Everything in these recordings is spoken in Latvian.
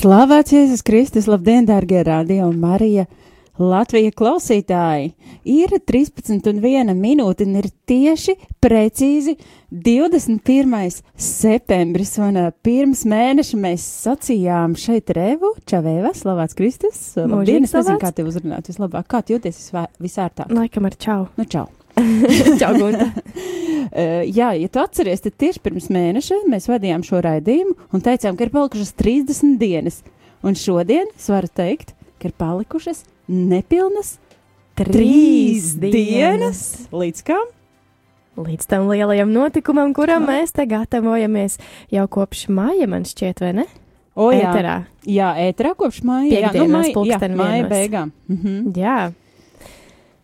Slavēts Jēzus Kristus, labdien, dārgie radio un Marija! Latvija klausītāji ir 13 un 1 minūte un ir tieši precīzi 21. septembris un pirms mēneša mēs sacījām šeit Revu, Čavēva, Slavēts Kristus. Labdien, es nezinu, kā tev uzrunāt vislabāk. Kā jūties visvā, visārtāk? Laikam ar čau. Nu, čau. čau, Gunta. Uh, jā, ja tu atceries, tad tieši pirms mēneša mēs vadījām šo raidījumu un teicām, ka ir palikušas 30 dienas. Un šodien es varu teikt, ka ir palikušas nepilnas trīs dienas. Līdz kam? Līdz tam lielajam notikumam, kuram mēs te gatavojamies jau kopš māja, man šķiet, vai ne? O, jā, Ēterā. jā, ēterā kopš māja. Jā, nu, māja, jā, māja beigām. Mhm. Jā,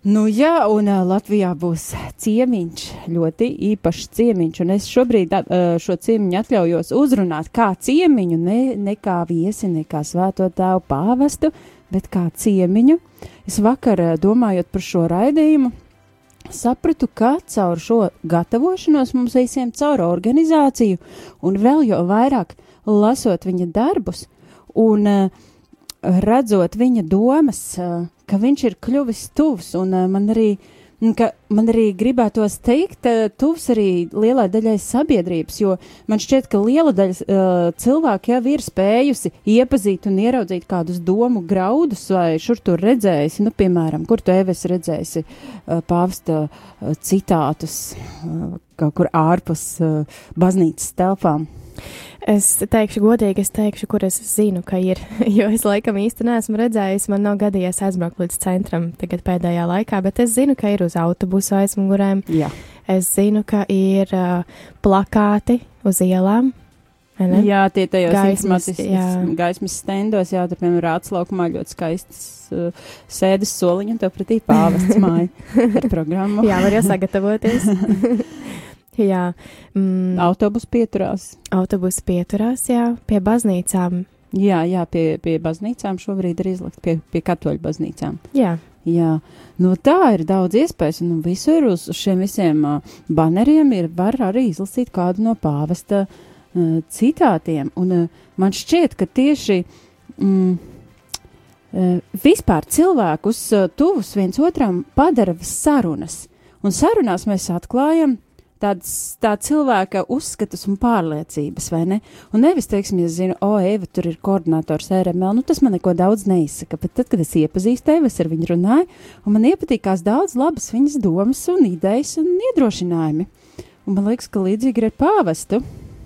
Nu, jā, un uh, Latvijā būs ciemiņš, ļoti īpašs ciemiņš, un es šobrīd uh, šo ciemiņu atļaujos uzrunāt kā ciemiņu, ne, ne kā viesi, ne kā svēto tēvu pāvestu, bet kā ciemiņu. Es vakar, uh, domājot par šo raidījumu, sapratu, ka caur šo gatavošanos mums visiem caur organizāciju, un vēl jau vairāk lasot viņa darbus, un uh, redzot viņa domas, uh, ka viņš ir kļuvis tuvs, un uh, man arī, man arī gribētos teikt, uh, tuvs arī lielai daļai sabiedrības, jo man šķiet, ka liela daļa cilvēku jau ir spējusi iepazīt un ieraudzīt kādus domu graudus, vai šur tur redzējusi, nu, piemēram, kur tu eves redzējusi pāvsta citātus kaut kur ārpus baznīcas telpām. Es teikšu godīgi, es teikšu, kur es zinu, ka ir, jo es laikam īsti neesmu redzējis, man nav gadījies aizbraukt līdz centram tagad pēdējā laikā, bet es zinu, ka ir uz autobusu aizmugurēm, Jā. es zinu, ka ir uh, plakāti uz ielām, ne? Jā, tie tajos Gaismas, gaismas, stendos, jā, tur, piemēram, rāts laukumā ļoti skaistas uh, sēdes soliņi, un tev pretī pāvests māja ar programmu. Jā, var jau sagatavoties. jā, mm, Autobus pieturās. autobusi pieturās, jā, pie baznīcām. Jā, jā, pie, pie baznīcām šobrīd ir izlikt, pie, pie katoļu baznīcām. Jā, Jā, no tā ir daudz iespējas, un visur uz šiem visiem uh, baneriem ir var arī izlasīt kādu no pāvesta uh, citātiem, un uh, man šķiet, ka tieši mm, vispār cilvēkus tuvus viens otram padara sarunas, un sarunās mēs atklājam tādas tā cilvēka uzskatus un pārliecības, vai ne? Un nevis, teiksim, ja zinu, o, Eva, tur ir koordinators RML, nu tas man neko daudz neizsaka, bet tad, kad es iepazīstu Evu, es ar viņu runāju, un man iepatīkās daudz labas viņas domas un idejas un iedrošinājumi. Un man liekas, ka līdzīgi ir ar pāvestu.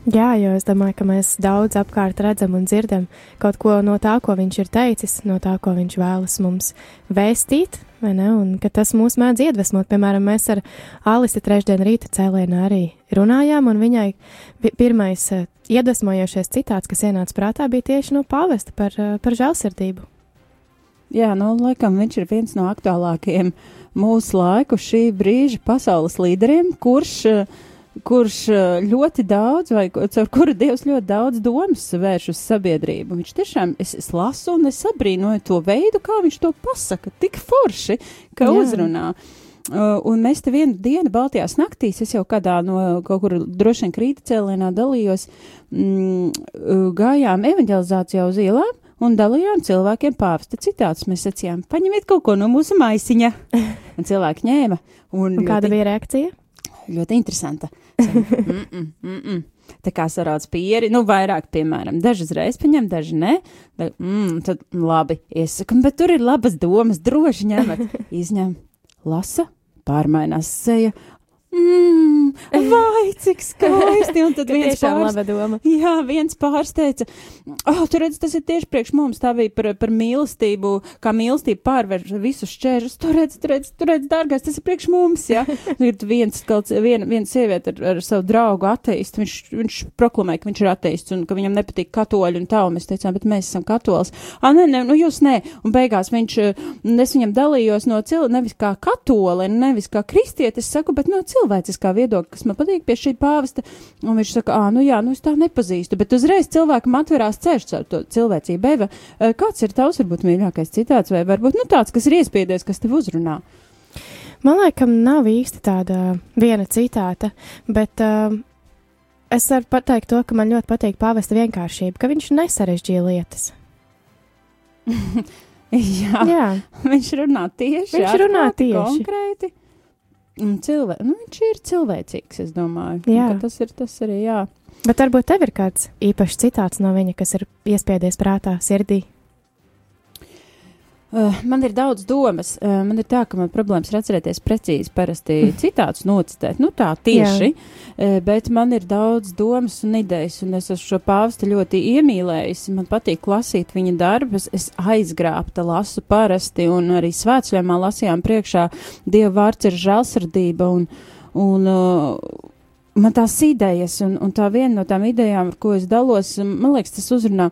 Jā, jo es domāju, ka mēs daudz apkārt redzam un dzirdam kaut ko no tā, ko viņš ir teicis, no tā, ko viņš vēlas mums vēstīt, vai ne? Un ka tas mūs mēdz iedvesmot. Piemēram, mēs ar Alisi trešdien rīta cēlienā arī runājām, un viņai pi- pirmais eh, iedvesmojošais citāts, kas ienāca prātā, bija tieši no pāvesta par, eh, par žēlsirdību. Jā, nu, laikam viņš ir viens no aktuālākajiem mūsu laiku šī brīža pasaules līderiem, kurš, eh, kurš ļoti daudz, vai caur kuru Dievs ļoti daudz domas vērš uz sabiedrību. Viņš tiešām, es, es lasu un es abrīnoju to veidu, kā viņš to pasaka, tik forši, ka Jā. uzrunā. Uh, un mēs te vienu dienu Baltijās naktīs, es jau kādā no kaut kur droši vien krīta cēlienā dalījos, mm, gājām evanģelizācijā uz ielām un dalījām cilvēkiem pāvesta citātus. Mēs sacījām, paņemiet kaut ko no mūsu maisiņa. Un cilvēki ņēma. Un, Un kāda bija reakcija? Ļoti interesanta. mm -mm, mm -mm. tā kā sarāds pieri, nu, vairāk, piemēram, dažas reizes paņem, daži ne, bet, mm, tad labi, iesaku, bet tur ir labas domas, droši ņemat, izņem, lasa, pārmainās seja, Mmm, vai cik skaisti! Un tad viens tiešām pārs, laba doma. jā, viens pārsteidza, oh, tur redz, tas ir tieši priekš mums, tā bija par, par mīlestību, kā mīlestība pārver visus šķēršus. Tur redz, tur redz, tur redz, dārgais, tas ir priekš mums, jā. ir viens, kaut, viena, viena sieviete ar, ar savu draugu ateistu, viņš, viņš proklamē, ka viņš ir ateists un ka viņam nepatīk katoļi un tā, un mēs teicām, bet mēs esam katolis. Ah, nē, nē, nu jūs nē. Un beigās viņš, eh, es viņam dalījos no cilvēka, nevis kā katoli, nevis kā kristietis, saku, bet no cilvēciskā viedokļa, kas man patīk pie šī pāvesta. Un viņš saka, ah, nu jā, nu es tā nepazīstu, bet uzreiz cilvēkam atverās ceļš caur to cilvēcību. Eh, kāds ir tavs, varbūt mīļākais citāts, vai varbūt, nu tāds, kas ir iespiedies, kas tev uzrunā? Man liekas, nav īsti tāda viena citāta, bet uh, es varu pateikt to, ka man ļoti patīk pāvesta vienkāršība, ka viņš nesarežģīja lietas. jā, Jā, viņš runā tieši. Viņš runā tieši. Konkrēti. Un cilvē, nu, viņš ir cilvēcīgs, es domāju. Jā. Tas ir tas arī, jā. bet varbūt tev ir kāds īpašs citāts no viņa, kas ir iespiedies prātā, sirdī. Uh, man ir daudz domas. Uh, man ir tā, ka man problēmas ir atcerēties precīzi, parasti citātus nocitēt. Nu, tā tieši. Uh, bet man ir daudz domas un idejas, un es esmu šo pāvestu ļoti iemīlējusi. Man patīk lasīt viņa darbus. Es aizgrābta lasu parasti, un arī svētceļā lasījām priekšā Dieva vārds ir žēlsirdība. Un, un, uh, Man tās idejas, un, un tā viena no tām idejām, ar ko es dalos, man liekas, tas uzrunā.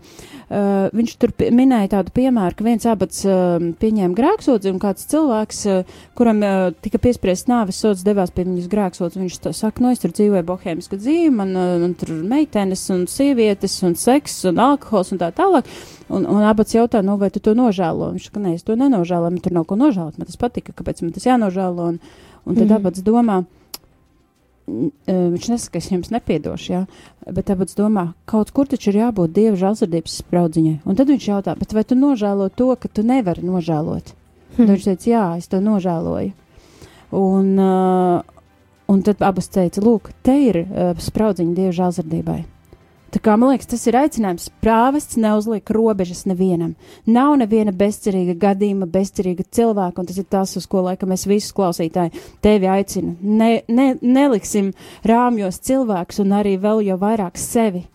Uh, viņš tur minēja tādu piemēru, ka viens abats uh, pieņēma grēksodzi, un kāds cilvēks, uh, kuram uh, tika piespriests nāves sods, devās pie viņas grēksodzi. Viņš tā saka, no es tur dzīvoju bohēmisku dzīvi, man, uh, man tur meitenes un sievietes un seks un alkohols un tā tālāk. Un, un abats jautā, nu, vai tu to nožēlo? Viņš saka, nē, es to nenožēloju, man tur nav ko nožēlot, man tas patika, kāpēc man tas jānožēlo. Un, un tad mm. abats domā, eh, viņš nesaka, es jums nepiedošu, jā, bet abats domā, kaut kur taču ir jābūt dieva žēlsirdības spraudziņai. Un tad viņš jautā, vai tu nožēlo to, ka tu nevari nožēlot? Hm. Tad viņš teica, jā, es to nožēloju. Un, uh, un tad abas teica, lūk, te ir uh, spraudziņa dieva žēlsirdībai. Tā kā man liekas, tas ir aicinājums. Prāvests neuzliek robežas nevienam. Nav neviena bezcerīga gadījuma, bezcerīga cilvēka, un tas ir tas, uz ko laikam mēs visus klausītāji tevi aicinu. Ne, ne, neliksim rāmjos cilvēkus un arī vēl jau vairāk sevi.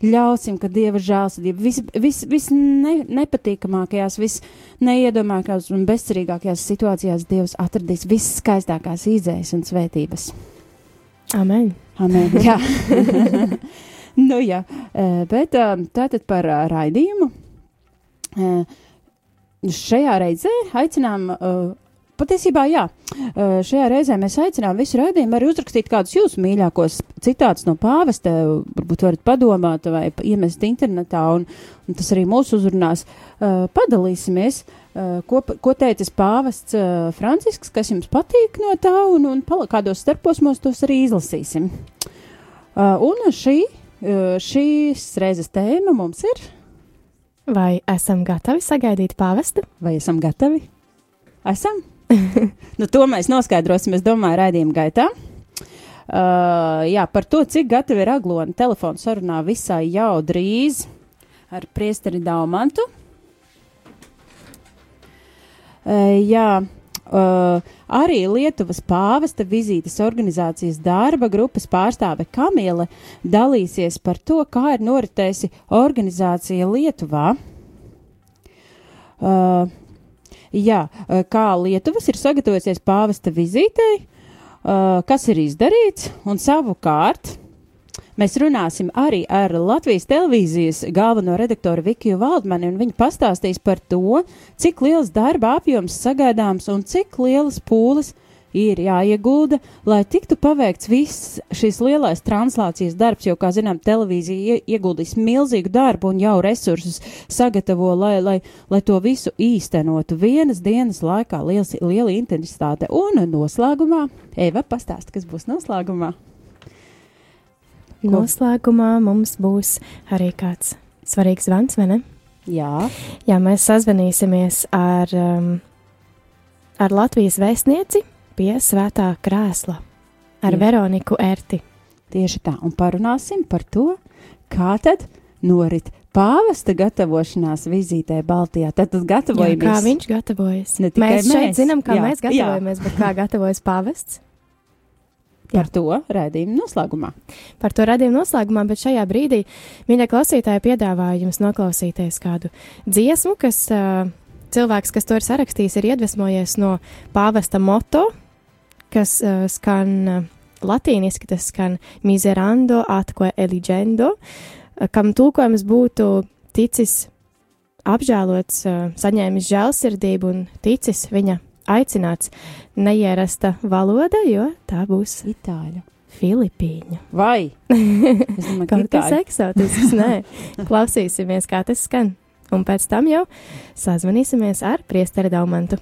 Ļausim, ka Dieva žēlsirdība vis, vis, vis ne, nepatīkamākajās, vis neiedomākajās un bezcerīgākajās situācijās Dievs atradīs visskaistākās izējas un svētības. Amen. Amen. Jā, nu, jā. eh, bet eh, tātad par eh, raidījumu. Šajā reizē aicinām, patiesībā, jā, šajā reizē mēs aicinām visu raidījumu arī uzrakstīt kādus jūsu mīļākos citātus no pāvesta, varbūt varat padomāt vai iemest internetā, un, un tas arī mūs uzrunās. Padalīsimies, ko, ko teicis pāvests Francisks, kas jums patīk no tā, un, un pala- kādos starposmos tos arī izlasīsim. Un šī, šīs reizes tēma mums ir, Vai esam gatavi sagaidīt pāvestu? vai esam gatavi? Esam? nu, to mēs noskaidrosim, es domāju, raidījuma gaitā. Uh, jā, par to, cik gatavi ir aglona telefona sarunā visai jau drīz ar priesteri Daumantu. Uh, jā, uh, arī Lietuvas pāvesta vizītes organizācijas darba grupas pārstāve Kamila dalīsies par to, kā ir noritējusi organizācija Lietuvā. Uh, jā, uh, kā Lietuvas ir sagatavojusies pāvesta vizītei, uh, kas ir izdarīts, un savukārt Mēs runāsim arī ar Latvijas televīzijas galveno redaktoru Vikiju Valdmani, un viņa pastāstīs par to, cik liels darba apjoms sagaidāms un cik lielas pūles ir jāiegulda, lai tiktu paveikts viss šis lielais translācijas darbs, jo, kā zinām, televīzija ie- ieguldīs milzīgu darbu un jau resursus sagatavo, lai, lai, lai to visu īstenotu vienas dienas laikā, liels, liela intensitāte. Un noslēgumā, Eva, pastāst, kas būs noslēgumā. Noslēgumā mums būs arī kāds svarīgs zvans, vai ne? Jā, Jā, mēs sazvanīsimies ar, um, ar Latvijas vēstnieci pie Svētā krēsla, ar Jā. Veroniku Erti. Tieši tā, un parunāsim par to, kā tad norit pāvesta gatavošanās vizītē Baltijā. Tad, tad Jā, gatavojamies. kā viņš gatavojas? Ne tikai mēs šeit mēs. zinām, kā Jā, mēs jā. gatavojamies, bet kā gatavojas pāvests? Par to raidījumu noslēgumā. Par to radījumu noslēgumā, bet šajā brīdī, mīļie klausītāji, piedāvāju jums noklausīties kādu dziesmu, kas uh, cilvēks, kas to ir sarakstījis, ir iedvesmojies no pāvesta moto, kas uh, skan uh, latīniski, tas skan miserando atque eligendo, uh, kam tulkojums būtu ticis apžēlots, uh, saņēmis žēlsirdību un ticis viņa aicināts neierasta valoda, jo tā būs Itāļu. Filipīņu. Vai? Es domāju, ka kas itāļu. eksotisks, nē. Klausīsimies, kā tas skan. Un pēc tam jau sazvanīsimies ar priesteri Daumantu.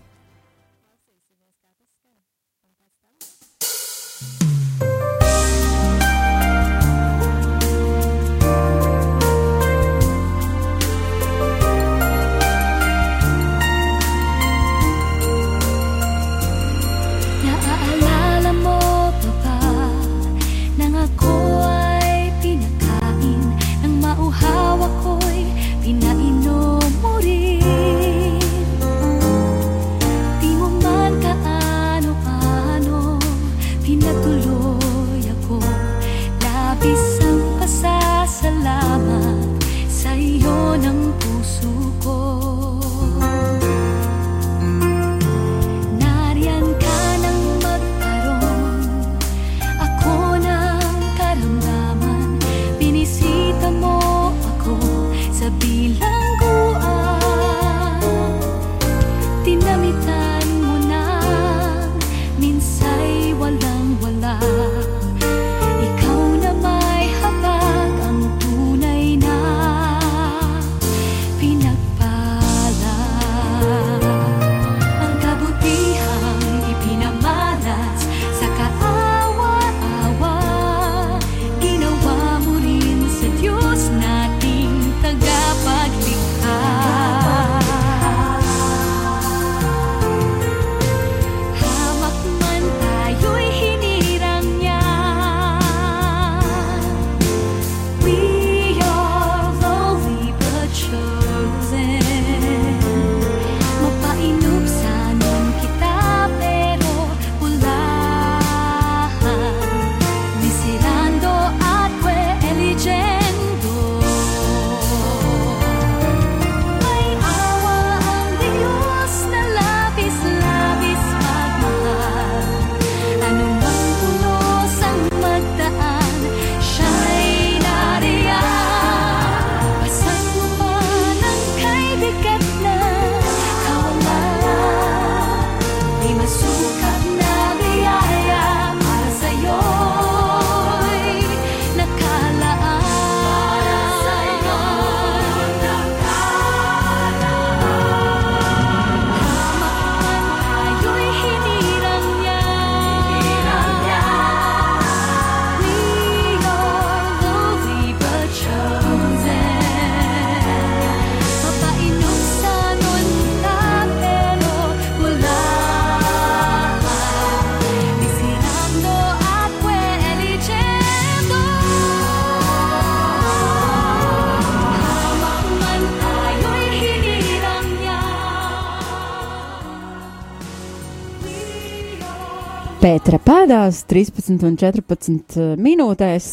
Pētera pēdās 13 un 14 minūtēs.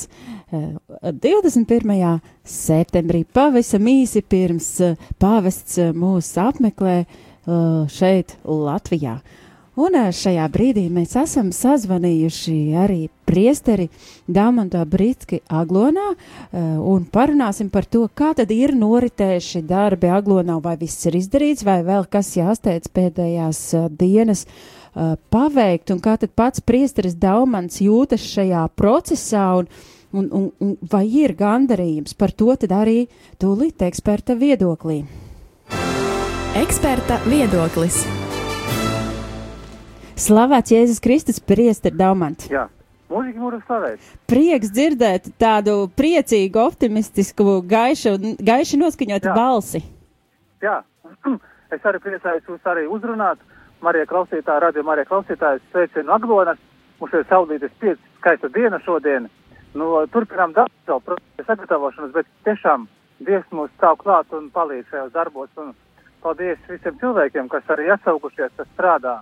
eh, 21. septembrī pavisam īsi pirms eh, pāvests eh, mūs apmeklē eh, šeit Latvijā. Un eh, šajā brīdī mēs esam sazvanījuši arī priesteri Dāmantā Britski Aglonā eh, un parunāsim par to, kā tad ir noritējuši darbi Aglonā, vai viss ir izdarīts, vai vēl kas jāsteidz pēdējās eh, dienas uh, paveikt, un kā tad pats priesteris Daumans jūtas šajā procesā, un, un, un, un vai ir gandarījums par to, tad arī tūlīt eksperta viedoklī. Eksperta viedoklis. Slavēts Jēzus Kristus, priesteri Daumant. Jā, mūzika mūžam slavēt. Prieks dzirdēt tādu priecīgu, optimistisku, gaišu, gaiši noskaņotu Jā. balsi. Jā, es arī priecājos jūs arī uzrunāt. Marija klausītāja, radio Marija klausītāja, sveicinu Aglonas. Mums ir saulītas pieci skaista diena šodien. nu, turpinām darbu savu procesu sagatavošanos, bet tiešām Dievs mūs stāv klāt un palīdz šajos darbos. Un paldies visiem cilvēkiem, kas arī atsaukušies, kas strādā.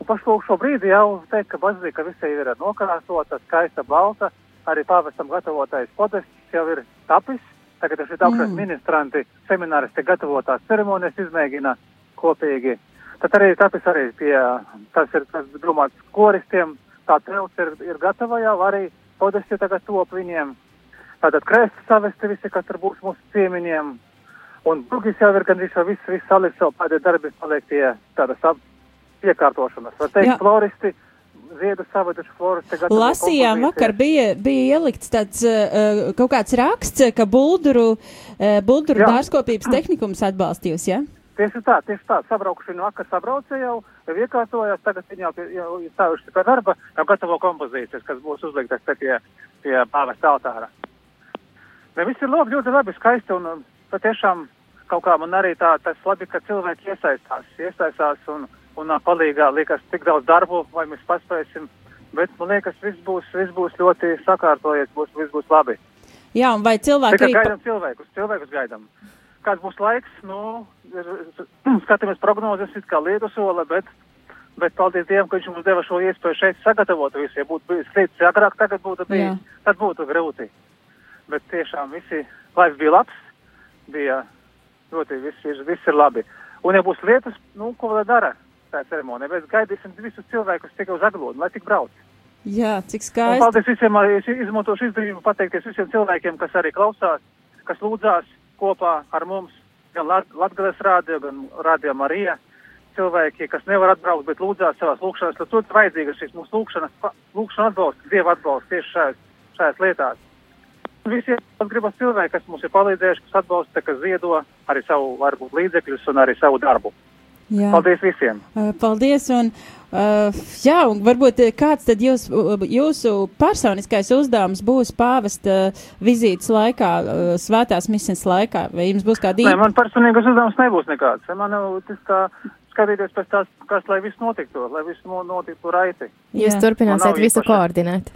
Un pašlūk šo brīdi jau teikt, ka bazilika visai ir nokrāsota, skaista balta, arī pāvestam gatavotais podests jau ir tapis. Tagad šeit augšās mm. ministranti, semināristi gatavotās ceremonijas izmēģina kopīgi. Tad arī tapis arī pie, tas ir, tas domāts koristiem, tā telts ir, ir gatava jau, arī podesti tagad top viņiem. Tātad krēsls savesti visi, kas tur būs mūsu ciemiņiem. Un brugis jau ir gandrīz jau viss, viss salikts, jau pēdējie darbi paliek pie tādas ap- piekārtošanas. Var teikt, Jā. floristi, ziedu savaduši floristi. Lasījām vakar, bija, bija ielikts tāds uh, kaut kāds raksts, ka Bulduru, uh, Bulduru dārzkopības tehnikums atbalstījus, ja? Tieši tā, tieši tā. Sabraukuši no vakar sabrauca jau, iekārtojās, tagad viņi jau, jau stāvuši pie darba, jau gatavo kompozīcijas, kas būs uzliktas te pie, pie pāvesta altāra. Ne, viss ir labi, ļoti labi, skaisti un um, patiešām kaut kā man arī tā, tas labi, ka cilvēki iesaistās, iesaistās un, un palīgā liekas tik daudz darbu, vai mēs paspēsim, bet man liekas, viss būs, viss būs ļoti sakārtojies, būs, viss būs labi. Jā, un vai cilvēki Tikai gaidām cilvēkus, cilvēkus gaidām. Kāds būs laiks, nu, ir- skatāmies prognozes, it kā lietu sola, bet, bet paldies Dievam, ka viņš mums deva šo iespēju šeit sagatavot visu. Ja būtu bijis līdz agrāk, tagad būtu bijis, tad būtu grūti. Bet tiešām visi, laiks bija labs, bija ļoti, viss, ir- viss ir labi. Un ja būs lietas, nu, ko vēl dara tā ceremonija, bet gaidīsim visus cilvēkus tikai uz aglodu, lai tik brauc. Jā, cik Un skaisti. paldies visiem, es izmantošu izdevību pateikties visiem cilvēkiem, kas arī klausās, kas lūdzās kopā ar mums, gan Lat- Latgales rādio, gan Rādio Marija. Cilvēki, kas nevar atbraukt, bet lūdzās savās lūkšanās, tad tur ir vajadzīgas šīs mūsu lūkšanas, lūkšana atbalsts, Dieva atbalsts tieši šajās, šajās lietās. Visiem gribas cilvēki, kas mums ir palīdzējuši, kas atbalsta, kas ziedo arī savu, varbūt, līdzekļus un arī savu darbu. Jā. Paldies visiem! Paldies, un uh, jā, un varbūt kāds tad jūs, jūsu personiskais uzdevums būs pāvesta vizītes laikā, uh, svētās misijas laikā, vai jums būs kādi Nē, man personīgais uzdevums nebūs nekāds. Man jau tas kā skatīties pēc tās, kas, lai viss notiktu, lai viss no- notiktu raiti. Jūs Jā. turpināsiet visu īpaši. koordinēt.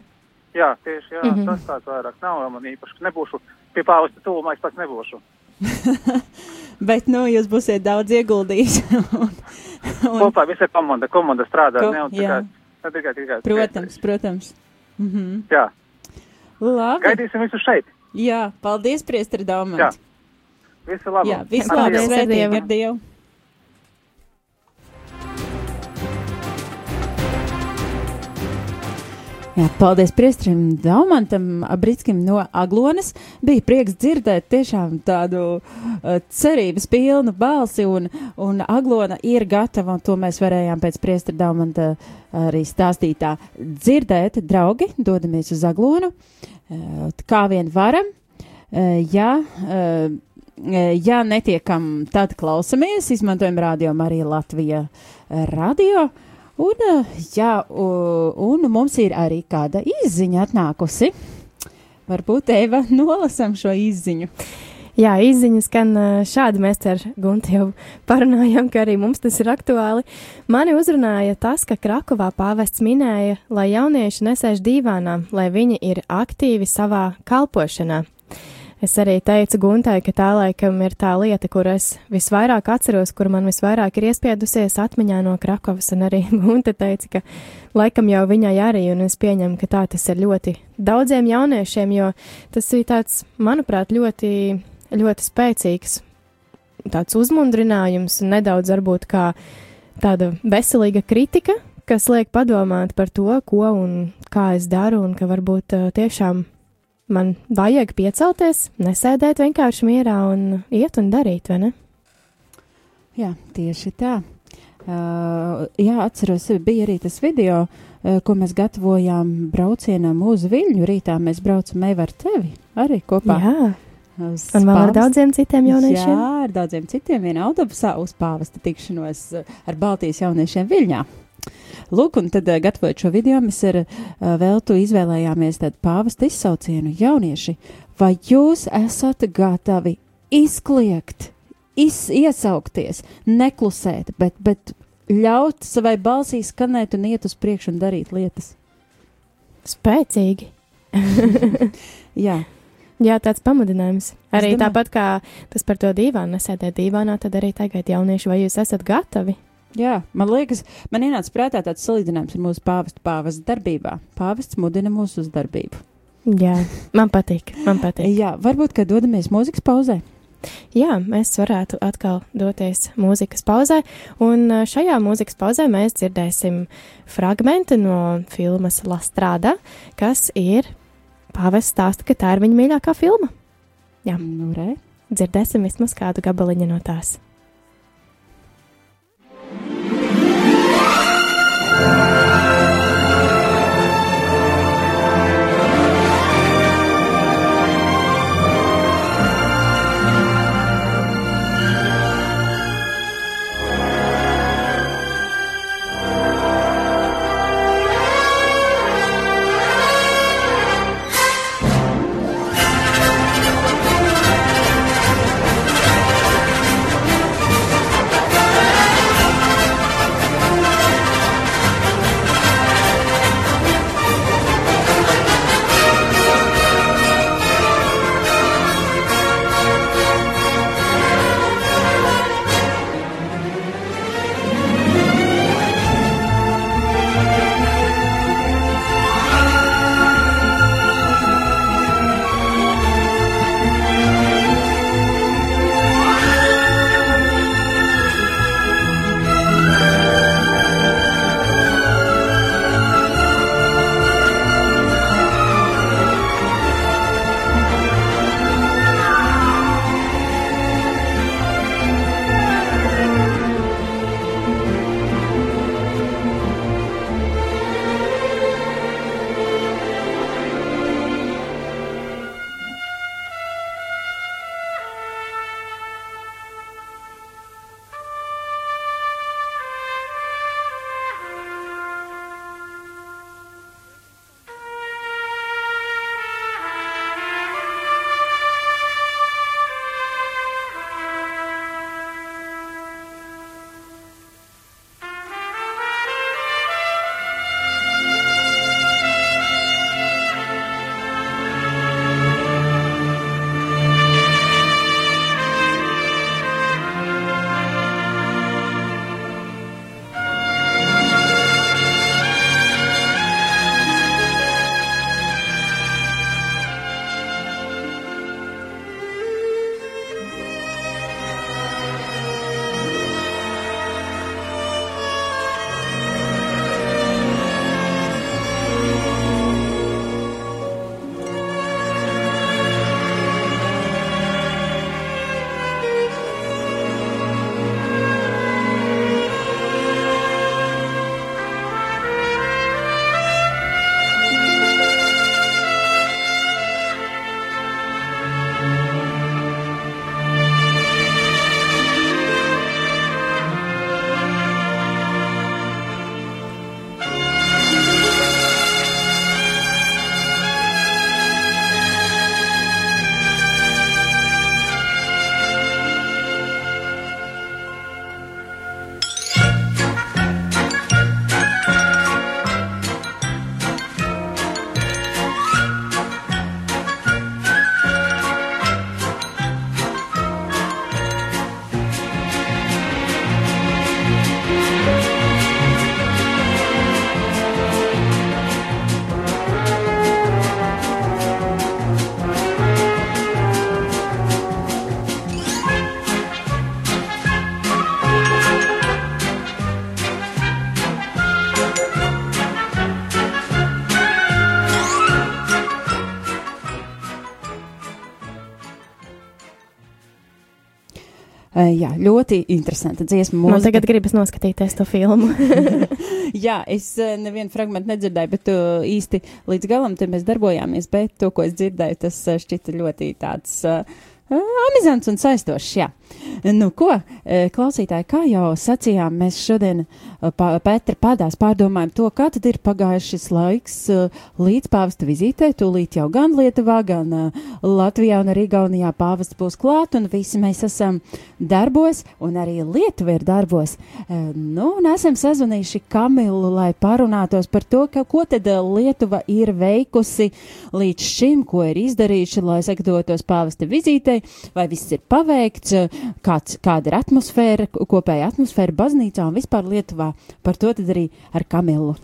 Jā, tieši jā, mm. -hmm. tas tāds vairāk nav man īpaši. Nebūšu pie pāvesta tuvumā, es pats nebūšu. Bet, nu, jūs būsiet daudz ieguldījis. un, un, Kopā visa komanda, komanda strādā. Ko- ne, jā. tikai, tikai, tikai. protams, protams. Mhm. Jā, Labi. gaidīsim visu šeit. Jā, paldies, priestri Jā, Daumans. visu labu. Jā, visu Dievu. Paldies, ar Dievu. Jā, paldies Priestrim Daumantam Britskim no Aglonas. Bija prieks dzirdēt tiešām tādu uh, cerības pilnu balsi, un, un Aglona ir gatava, un to mēs varējām pēc Priestra Daumanta arī stāstītā dzirdēt. Draugi, dodamies uz Aglonu, uh, kā vien varam. Uh, ja, uh, ja netiekam, tad klausamies, izmantojam radio Marija Latvija uh, radio. Un, uh, jā, un mums ir arī kāda izziņa atnākusi. Varbūt Eva nolasam šo izziņu. Jā, izziņas skan ā, šādi. Mēs ar Guntu jau parunājām, ka arī mums tas ir aktuāli. Mani uzrunāja tas, ka Krakovā pāvests minēja, lai jaunieši nesēž dīvānā, lai viņi ir aktīvi savā kalpošanā. Es arī teicu Guntai, ka tā laikam ir tā lieta, kur es visvairāk atceros, kur man visvairāk ir iespiedusies atmiņā no Krakovas, un arī Gunta teica, ka laikam jau viņai arī, un es pieņemu, ka tā tas ir ļoti daudziem jauniešiem, jo tas ir tāds, manuprāt, ļoti, ļoti spēcīgs tāds uzmundrinājums un nedaudz varbūt kā tāda veselīga kritika, kas liek padomāt par to, ko un kā es daru, un ka varbūt uh, tiešām man vajag piecelties, nesēdēt vienkārši mierā un iet un darīt, vai ne? Jā, tieši tā. Uh, jā, atceros, bija arī tas video, uh, ko mēs gatavojām braucienam uz Viļņu. Rītā mēs braucam ar tevi arī kopā. Jā, uz un vēl ar daudziem citiem jauniešiem. Jā, ar daudziem citiem vienā autobusā uz pāvesta tikšanos ar Baltijas jauniešiem Viļņā. Lūk, un tad, uh, gatavojot šo video, mēs ar uh, Veltu izvēlējāmies tādu pāvesta izsaucienu jaunieši. Vai jūs esat gatavi izkliegt, iz, iesaukties, neklusēt, bet, bet ļaut savai balsī skanēt un iet uz priekšu un darīt lietas? Spēcīgi. Jā, Jā, tāds pamudinājums. Arī tāpat kā tas par to dīvānu, nesēdēt dīvānā, tad arī tagad jaunieši, vai jūs esat gatavi? Jā, man liekas, man ienāca prātā tāds salīdzinājums ar mūsu pāvestu pāvestu darbībā. Pāvests mudina mūsu uz darbību. Jā, man patīk, man patīk. Jā, varbūt, ka dodamies mūzikas pauzē. Jā, mēs varētu atkal doties mūzikas pauzē, un šajā mūzikas pauzē mēs dzirdēsim fragment no filmas La Strada, kas ir pāvests stāsta, ka tā ir viņa mīļākā filma. Jā. Nu, re. Dzirdēsim vismaz kādu gabaliņu no tās. Uh, jā, ļoti interesanta dziesma. Man mūzika. tagad gribas noskatīties to filmu. Jā, es uh, nevienu fragment nedzirdēju, bet uh, īsti līdz galam te mēs darbojāmies, bet to, ko es dzirdēju, tas šķita ļoti tāds uh, amizants un saistošs. Jā. Nu, ko, klausītāji, kā jau sacījām, mēs šodien pa, Petra pādās pārdomājam to, kā tad ir pagājis šis laiks līdz pāvesta vizītē. Tūlīt jau gan Lietuvā, gan Latvijā un arī Gaunijā pāvests būs klāt, un visi mēs esam darbos, un arī Lietuva ir darbos. Nu, un esam sazvanījuši Kamilu, lai parunātos par to, ka, ko tad Lietuva ir veikusi līdz šim, ko ir izdarījuši, lai sagatavotos pāvesta vizītei, vai viss ir paveikts, kāds, kāda ir atmosfēra, kopēja atmosfēra baznīcā un vispār Lietuvā. Par to tad arī ar Kamilu.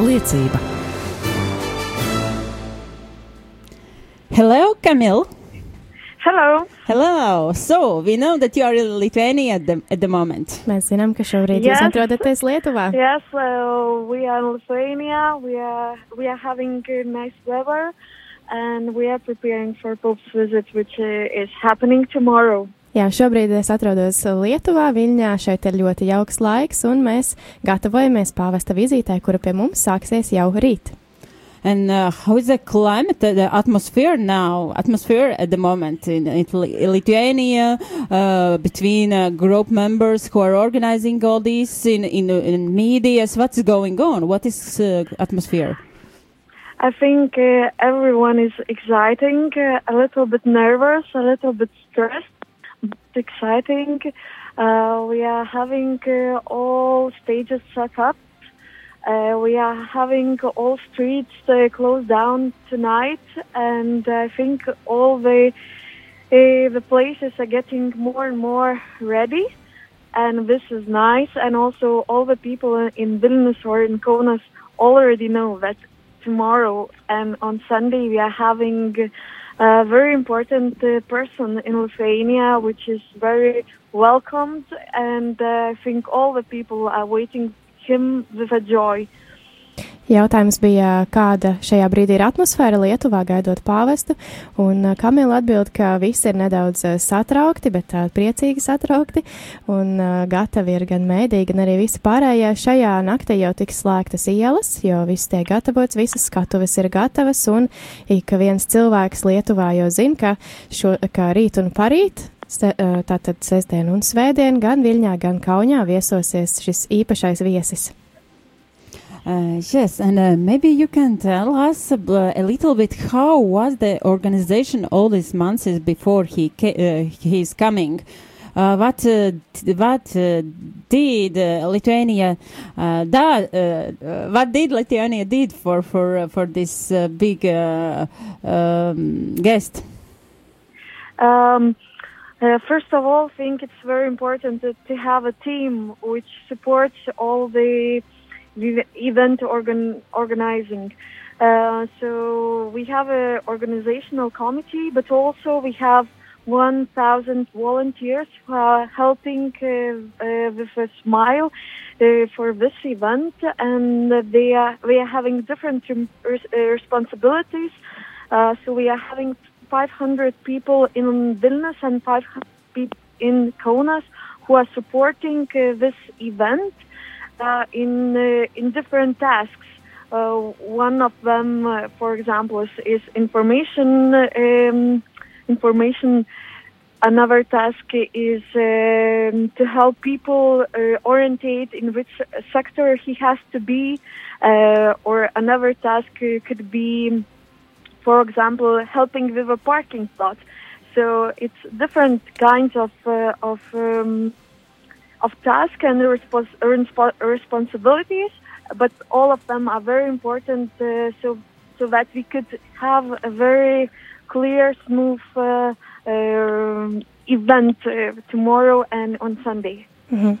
Liecība. Hello, Camille. Hello. Hello. So we know that you are in Lithuania at the, at the moment. Mēs zinām, ka šobrīd Yes. jūs atrodaties Lietuvā. Yes, uh, we are in Lithuania. We are we are having nice weather, and we are preparing for Pope's visit, which uh, is happening tomorrow. Jā, šobrīd es atrodos Lietuvā, Viļņā. Šeit ir ļoti jauks laiks, un mēs gatavojamies pāvesta vizītē, kura pie mums sāksies jau rīt. And uh, how is the climate, the atmosphere now? Atmosphere at the moment in, Lithuania uh, between uh, group members who are organizing all this in in, in medias. What's going on? What is uh, atmosphere? I think uh, everyone is exciting, uh, a little bit nervous, a little bit stressed, but exciting. We are having all stages set up. Uh, we are having all streets uh, closed down tonight, and I think all the uh, the places are getting more and more ready, and this is nice. And also, all the people in Vilnius or in Kaunas already know that tomorrow and on Sunday we are having a very important uh, person in Lithuania, which is very welcomed, and uh, I think all the people are waiting him with a joy. Jautājums bija, kāda šajā brīdī ir atmosfēra Lietuvā gaidot pāvestu, un uh, Kamila atbild, ka visi ir nedaudz uh, satraukti, bet uh, priecīgi satraukti, un gatavi ir gan mēdī, gan arī visi pārējie. Šajā naktī jau tiks slēgtas ielas, jo viss tiek gatavots, visas skatuves ir gatavas, un ik viens cilvēks Lietuvā jau zina, ka, šo, ka rīt un parīt tātad sestdien un svētdien gan Viļņā, gan Kaunijā viesosies šis īpašais viesis. Uh, yes, and uh, maybe you can tell us uh, a little bit how was the organization all these months before he ca- uh, he's coming. Uh, what uh, t- what uh, did uh, Lithuania uh, da, uh, uh, what did Lithuania did for for uh, for this uh, big uh, um, guest? Um, uh, first of all, I think it's very important to, have a team which supports all the, event organ, organizing. Uh, so we have an organizational committee, but also we have 1,000 volunteers who are helping uh, uh, with a smile uh, for this event, and they are they are having different uh, responsibilities. So we are having 500 people in Vilnius and 500 people in Kaunas who are supporting uh, this event uh, in uh, in different tasks. Uh, one of them, uh, for example, is, is information um, information. Another task is um, to help people uh, orientate in which sector he has to be, or another task could be for example, helping with a parking spot. So it's different kinds of uh, of um, of tasks and respons- responsibilities, but all of them are very important. Uh, so so that we could have a very clear, smooth uh, um event uh, tomorrow and on Sunday. Mhm.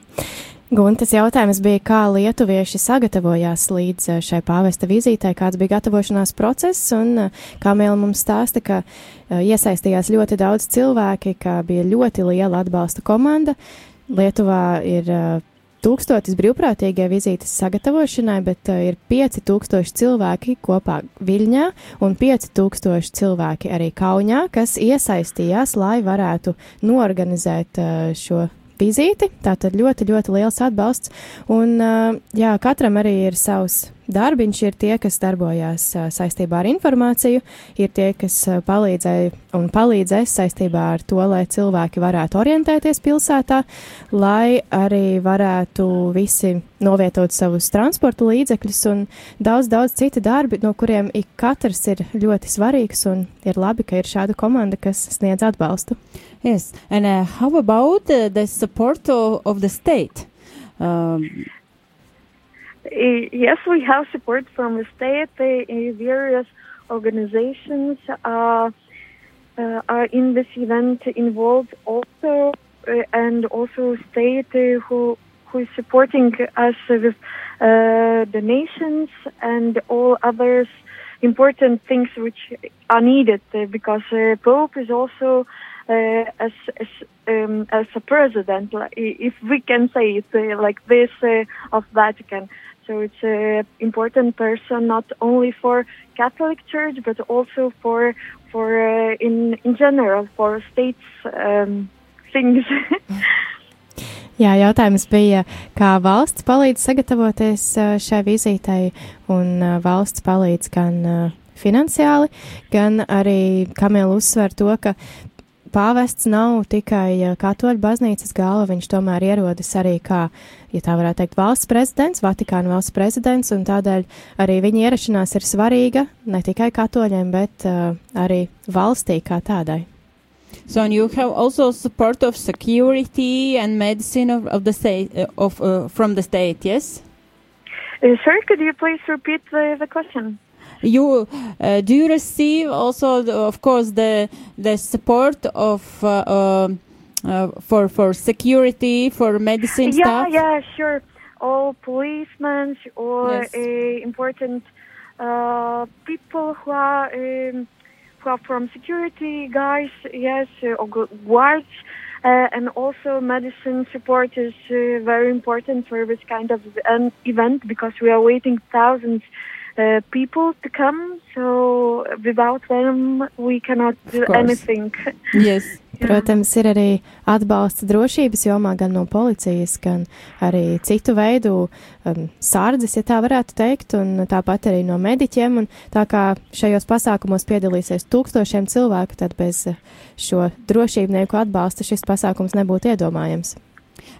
Guntas jautājums bija, kā lietuvieši sagatavojās līdz eh, šai pāvesta vizītei, kāds bija gatavošanās process, un eh, kā Mēla mums stāsta, ka eh, iesaistījās ļoti daudz cilvēki, ka bija ļoti liela atbalsta komanda. Lietuvā ir tūkstotis brīvprātīgie vizītes sagatavošanai, bet ir 5000 cilvēki kopā Viļņā un 5000 cilvēki arī Kaunijā, kas iesaistījās, lai varētu norganizēt šo vizīti. Tātad ļoti, ļoti liels atbalsts. Un, jā, katram arī ir savs darbiņš ir tie, kas darbojās saistībā ar informāciju, ir tie, kas palīdzēja un palīdzēs saistībā ar to, lai cilvēki varētu orientēties pilsētā, lai arī varētu visi novietot savus transporta līdzekļus un daudz, daudz citu darbi, no kuriem ik katrs ir ļoti svarīgs un ir labi, ka ir šāda komanda, kas sniedz atbalstu. Yes, and uh, how about uh, the support of, of the state? Um, Yes, we have support from the state. Uh, various organizations uh, uh, are in this event involved also, uh, and also state uh, who who is supporting us with uh, donations and all others important things which are needed uh, because Pope is also as as, um, as a president, if we can say it like this, of Vatican. So it's an important person not only for Catholic Church but also for for uh, in in general for states um, things. Jā, jautājums bija, kā valsts palīdz sagatavoties ā, šai vizītei, un ā, valsts palīdz gan ā, finansiāli, gan arī Kamila uzsver to, ka pāvests nav tikai ā, katoļu baznīcas galva, viņš tomēr ierodas arī kā, ja tā varētu teikt, valsts prezidents, Vatikāna valsts prezidents, un tādēļ arī viņa ierašanās ir svarīga ne tikai katoļiem, bet uh, arī valstī kā tādai. so you have also support of security and medicine of, of the state uh, of uh, from the state. Yes. uh, sir, could you please repeat the, the question? You uh, do you receive also, the, of course, the the support of uh, um, uh, for for security for medicine yeah, staff? yeah, sure. All policemen or Yes. uh, important uh, people who are um, who are from security guys, yes, or guards, uh, and also medicine support is uh, very important for this kind of event because we are waiting thousands. Uh, people to come, so without them we cannot do anything. Yes. Protams, ir arī atbalsts drošības jomā gan no policijas, gan arī citu veidu um, sārdzes, ja tā varētu teikt, un tāpat arī no mediķiem. Un tā kā šajos pasākumos piedalīsies tūkstošiem cilvēku, tad bez uh, šo drošībnieku atbalsta šis pasākums nebūtu iedomājams.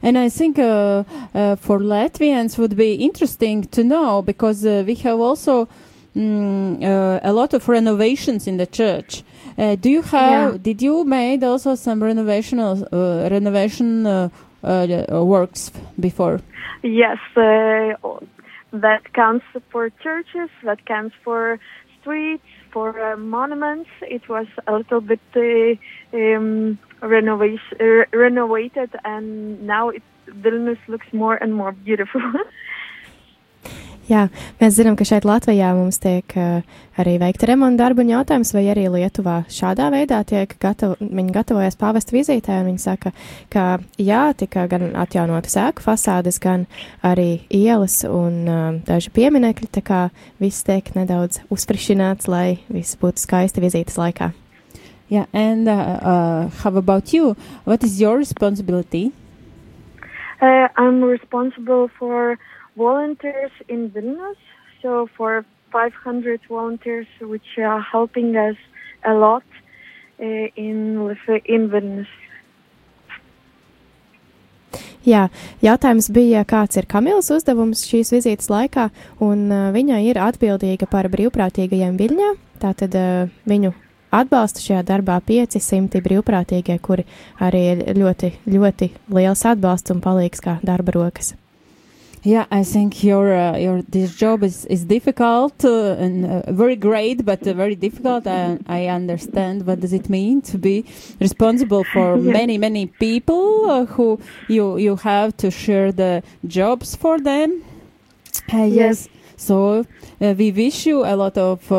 And I think uh, uh, for Latvians would be interesting to know because uh, we have also mm, uh, a lot of renovations in the church. Uh, do you have? Yeah. Did you made also some renovation uh, renovation uh, uh, works before? Yes, uh, that counts for churches, that counts for streets, for uh, monuments. It was a little bit uh, um, renovation, uh, renovated, and now it, Vilnius looks more and more beautiful. Jā, mēs zinām, ka šeit Latvijā mums tiek uh, arī veikta remonta darba un jautājums, vai arī Lietuvā šādā veidā tiek gatavo, viņi gatavojas pāvesta vizītē, un viņi saka, ka jā, tika gan atjaunotas ēku fasādes, gan arī ielas un uh, daži pieminekļi, tā kā viss tiek nedaudz uzfrišināts, lai viss būtu skaisti vizītes laikā. Yeah, and uh, uh, how about you? What is your responsibility? Uh, I'm responsible for volunteers in Vilnius, so for 500 volunteers, which are helping us a lot uh, in in Vilnius. Jā, jautājums bija, kāds ir Kamilas uzdevums šīs vizītes laikā, un uh, viņa ir atbildīga par brīvprātīgajiem Viļņā. Tātad uh, viņu atbalsta šajā darbā 500 brīvprātīgie, kuri arī ir ļoti, ļoti liels atbalsts un palīgs kā darba rokas. Yeah, I think your uh, your this job is is difficult uh, and uh, very great, but uh, very difficult. I, I understand what does it mean to be responsible for Yeah. many many people uh, who you you have to share the jobs for them. Uh, yes. So uh, we wish you a lot of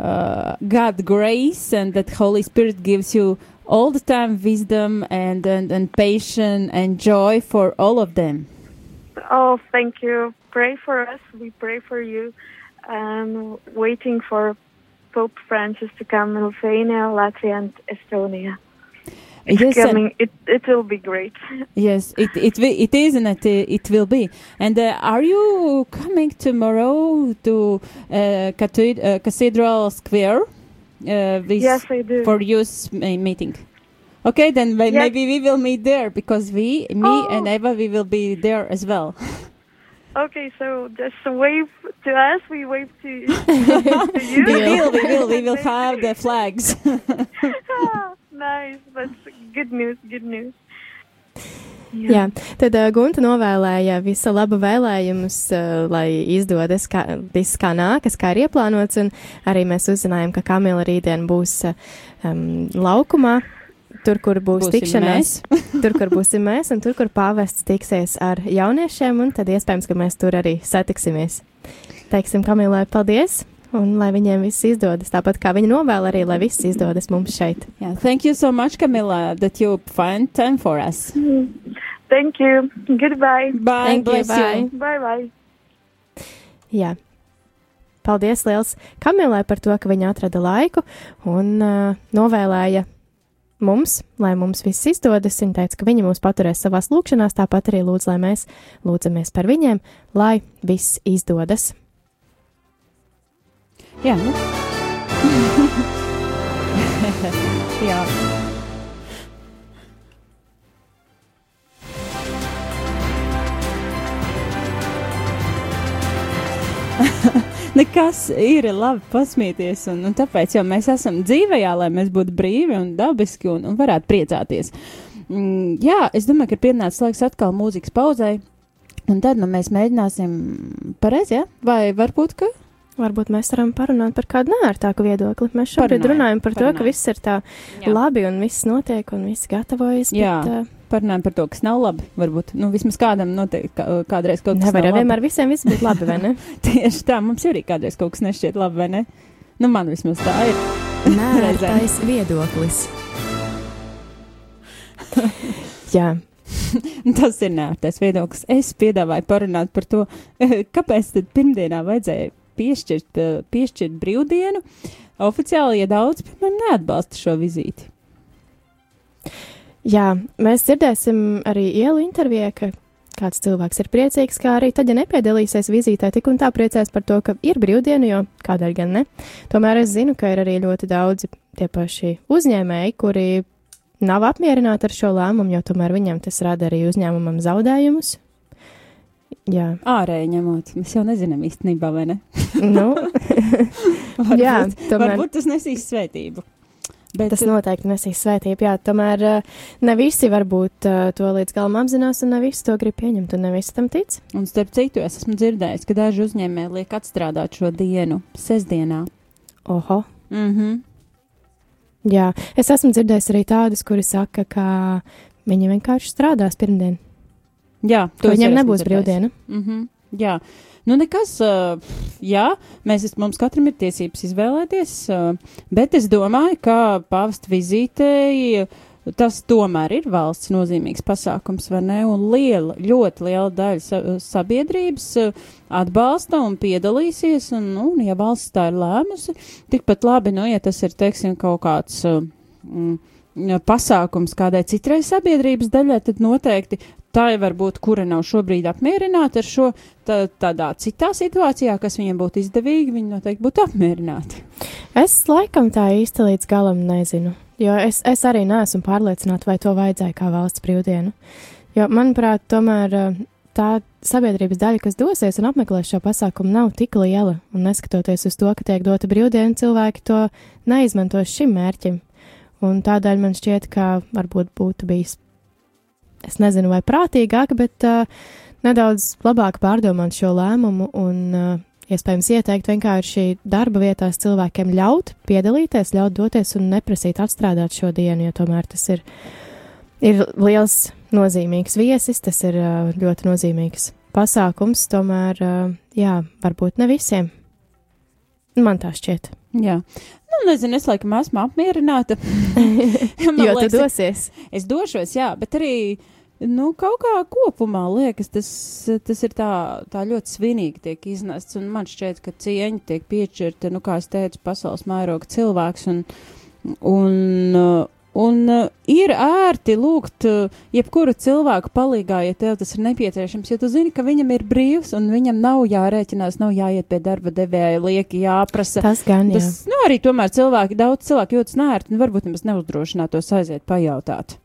uh, God grace and that Holy Spirit gives you all the time wisdom and and, and patience and joy for all of them. Oh, thank you. Pray for us. We pray for you. And waiting for Pope Francis to come in Lithuania, Latvia, and Estonia. It's Yes, and- coming. It it will be great. Yes, it it it is and it it will be. And uh, are you coming tomorrow to uh, cathed- uh, Cathedral Square? Uh, Yes, I do. For youth meeting. Okay, then Yes. maybe we will meet there because we, me Oh. and Eva, we will be there as well. Okay, so just wave to us. We wave to, to you. we will, we will, we will have the flags. Ah, nice. That's good news. Good news. Jā, tad uh, Gunta novēlēja visu labu vēlējumus, uh, lai izdodas kā, viss kā nākas, kā ir ieplānots, un arī mēs uzzinājām, ka Kamila rītdien būs um, laukumā, tur, kur būs Būsim tikšanās, tur, kur būsim mēs, un tur, kur pāvests tiksies ar jauniešiem, un tad iespējams, ka mēs tur arī satiksimies. Teiksim Kamilai paldies, un lai viņiem viss izdodas, tāpat kā viņa novēl arī, lai viss izdodas mums šeit. yeah, thank you so much, Camilla, that you find time for us. Thank you. Goodbye. Bye, Thank you, bless bye. you. Bye bye. Jā. Paldies liels Kamilai par to, ka viņa atrada laiku un uh, novēlēja mums, lai mums viss izdodas. Viņa teica, ka viņa mūs paturēs savās lūkšanās, tāpat arī lūdz, lai mēs lūdzamies par viņiem, lai viss izdodas. Jā. Jā. Nekas ir labi pasmieties, un, un tāpēc jau mēs esam dzīvajā, lai mēs būtu brīvi un dabiski un, un varētu priecāties. Mm, jā, es domāju, ka ir pienācis laiks atkal mūzikas pauzai, un tad nu, mēs mēģināsim pareizi, ja? vai varbūt, ka Varbūt mēs varam parunāt par kādu nērtāku viedokli. Mēs šobrīd Parunājam, runājam par to, parunājam. ka viss ir tā Jā. labi un viss notiek un viss gatavojas. Jā. Bet, uh, parunājam par to, kas nav labi. Varbūt nu, vismaz kādam noteikti kā, kādreiz kaut kas nevar nav labi. vienmēr visiem viss būt labi, vai ne? Tieši tā, mums arī kādreiz kaut kas nešķiet labi, vai ne? Nu, man vismaz tā ir. Nērtais viedoklis. Jā. Tas ir nērtais viedoklis. Es piedāvāju parunāt par to, kāpēc tad pirmdienā vajadzēja piešķirt, piešķirt brīvdienu. Oficiāli, ja daudz, piemēram, neatbalsta šo vizīti. Jā, mēs dzirdēsim arī ielu intervijā, ka kāds cilvēks ir priecīgs, kā arī tad, ja nepiedalīsies vizītē, tik un tā priecēs par to, ka ir brīvdiena, jo kādēļ gan ne. Tomēr es zinu, ka ir arī ļoti daudzi tie paši uzņēmēji, kuri nav apmierināti ar šo lēmumu, jo tomēr viņam tas rada arī uzņēmumam zaudējumus. Jā, Ārēji ņemot, mēs jau nezinām īstenībā, vai ne? nu, Varbūt, jā, tomēr. varbūt tas nesīs svētību. Bet, Tas noteikti nesīs svētību, jā, tomēr eh, ne visi varbūt eh, to līdz galam apzinās, un ne visi to grib pieņemt, un ne visi tam tic. Un starp citu, es esmu dzirdējis, ka daži uzņēmēji liek atstrādāt šo dienu, sestdienā. Oho! Mhm. Jā, es esmu dzirdējis arī tādus, kuri saka, ka viņi vienkārši strādās pirmdien. Jā, Ka esmu nebūs brīvdiena. Mm -hmm. Jā, nu nekas, jā, mēs, mums katram ir tiesības izvēlēties, bet es domāju, ka pāvesta vizītei tas tomēr ir valsts nozīmīgs pasākums, vai ne? Un liela, ļoti liela daļa sa sabiedrības atbalsta un piedalīsies, un, nu, ja valsts tā ir lēmusi, tikpat labi, nu, ja tas ir, teiksim, kaut kāds. Mm, pasākums kādai citrai sabiedrības daļai, tad noteikti tā var būt, kura nav šobrīd apmierināta ar šo tā, tādā citā situācijā, kas viņiem būtu izdevīgi, viņi noteikti būtu apmierināti. Es laikam tā īsti līdz galam nezinu, jo es, es arī neesmu pārliecināta, vai to vajadzēja kā valsts brīvdienu. Jo, manuprāt, tomēr eh, tā sabiedrības daļa, kas dosies un apmeklēs šo pasākumu, nav tik liela, un neskatoties uz to, ka tiek dota brīvdiena, cilvēki to neizmantos šim mērķim. Un tādēļ man šķiet, ka varbūt būtu bijis, es nezinu, vai prātīgāk, bet uh, nedaudz labāk pārdomāt šo lēmumu un uh, iespējams ieteikt vienkārši darba vietās cilvēkiem ļaut piedalīties, ļaut doties un neprasīt atstrādāt šo dienu, jo tomēr tas ir, ir liels nozīmīgs viesis, tas ir uh, ļoti nozīmīgs pasākums, tomēr, uh, jā, varbūt ne visiem. Man tā šķiet. Jā. Nu, nezinu, es laikam esmu apmierināta. Jo tu liekas, dosies. Es došos, jā, bet arī nu, kaut kā kopumā liekas, tas, tas ir tā, tā ļoti svinīgi tiek iznests. Un man šķiet, ka cieņa tiek piešķirta, nu, kā es teicu, pasaules mēroga cilvēks. Un, un, Un ir ērti lūgt jebkuru cilvēku palīgā, ja tev tas ir nepieciešams, jo tu zini, ka viņam ir brīvs un viņam nav jārēķinās, nav jāiet pie darba devēja, lieki jāprasa. Tas gan, jā. Tas, nu, arī tomēr cilvēki, daudz cilvēku jūtas nērti un varbūt nemaz neuzdrošinātos aiziet pajautāt.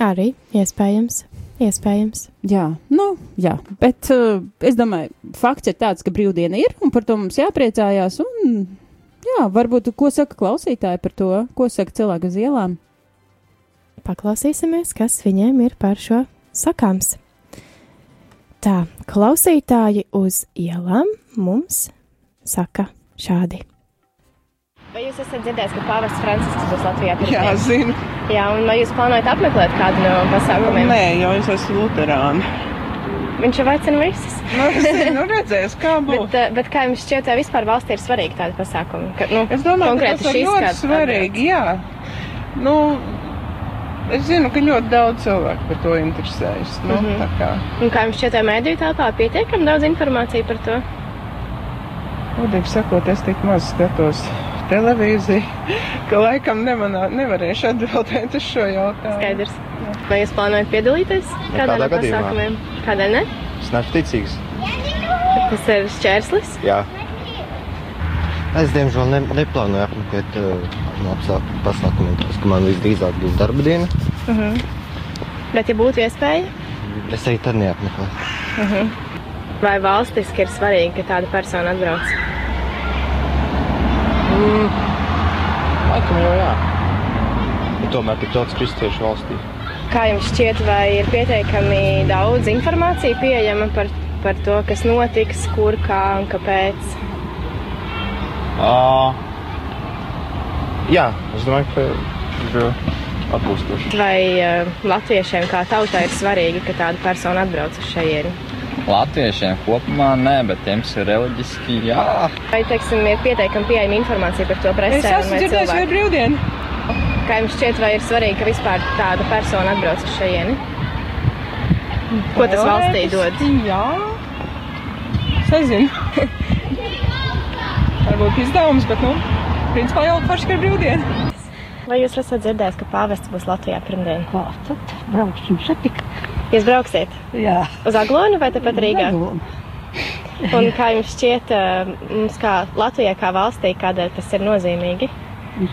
Arī iespējams. Iespējams. Jā, nu, jā, bet uh, es domāju, fakts ir tāds, ka brīvdiena ir un par to mums jāpriecājās. Un, jā, varbūt, ko saka klausītāji par to, ko saka cilvēki uz ielām. Paklausīsimies, kas viņiem ir par šo sakāms. Tā, klausītāji uz ielām mums saka šādi. Vai jūs esat dzirdējis, ka Pāvests Francisks būs Latvijā? pirmdien? Jā, zinu. Jā, un vai jūs plānojat apmeklēt kādu no pasākumiem? Nē, jo es esmu Lutāna. Viņš jau aicina visus. Nu, zinu, redzēs, kā būs. Bet, eh, bet kā jums šķiet, vai vispār valstī ir svarīgi tādi pasākumi? Ka, nu, Es domāju, ka tas ir ļoti svarīgi. Jā, nu, es zinu, ka ļoti daudz cilvēku par to interesējas. Nu, Mhm. tā kā, Un kā jums šķiet, vai mēdīju telpā ir pietiekami daudz informācijas par to? Godīgi sakot, es tik maz skatos televīziju, ka laikam nemanā, nevarēšu atbildēt uz šo jautājumu. Skaidrs. Vai jūs plānojat piedalīties kādā Nekādā no pasākumiem? Kādēļ ne? Es neesmu ticīgs. Tas ir šķērslis. Jā. Es diemžēl ne, neplānoju apmeklēt uh, pasākumiem, tāpēc ka man visdrīzāk būs darba diena. Uh -huh. Bet, ja būtu iespēja, Es arī tad neapmeklēju. uh -huh. Vai valstiski ir svarīgi, ka tāda persona atbrauc? Mm, laikam jau jā. Ir tomēr tik daudz kristiešu valstī. Kā jums šķiet, vai ir pietiekami daudz informācija pieejama par, par to, kas notiks, kur, kā un kāpēc? Uh, jā, es domāju, ka ir atbilstoši. Vai uh, latviešiem kā tautai ir svarīgi, ka tāda persona atbrauc uz šejieni? Latviešiem kopumā nē, bet tiem, kas ir reliģiski, jā. Vai, teiksim, ir pietiekami pieejama informācija par to presē? Es esmu vai dzirdējis, vai cilvēki- brīvdiena. Kā jums šķiet, vai ir svarīgi, ka vispār tāda persona atbrauc uz šejieni? Ko tas valstī dod? Jā, es nezinu. Varbūt izdevums, bet, nu, principā jau paši, ka ir brīvdiena. Vai jūs esat dzirdējis, ka pāvests būs Latvijā pirmdien? Kā tad? Brauksim satikt. Jūs brauksiet? Jā. Uz Aglonu vai tepat Rīgā? Aglonu. Un kā jums šķiet, eh, mums kā Latvijai, kā valstī, kādēļ tas ir nozīmīgi?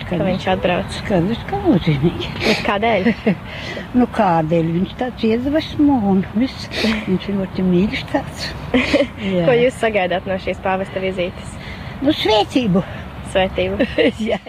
Ka viņš atbrauc. Skaidrs, ka nozīmīgi. Bet kādēļ? nu, kādēļ viņš tāds iedvesmo un viss. Viņš ļoti mīļš tāds. Ko jūs sagaidāt no šīs pāvesta vizītes? Nu, svētību. Svētību. Jā.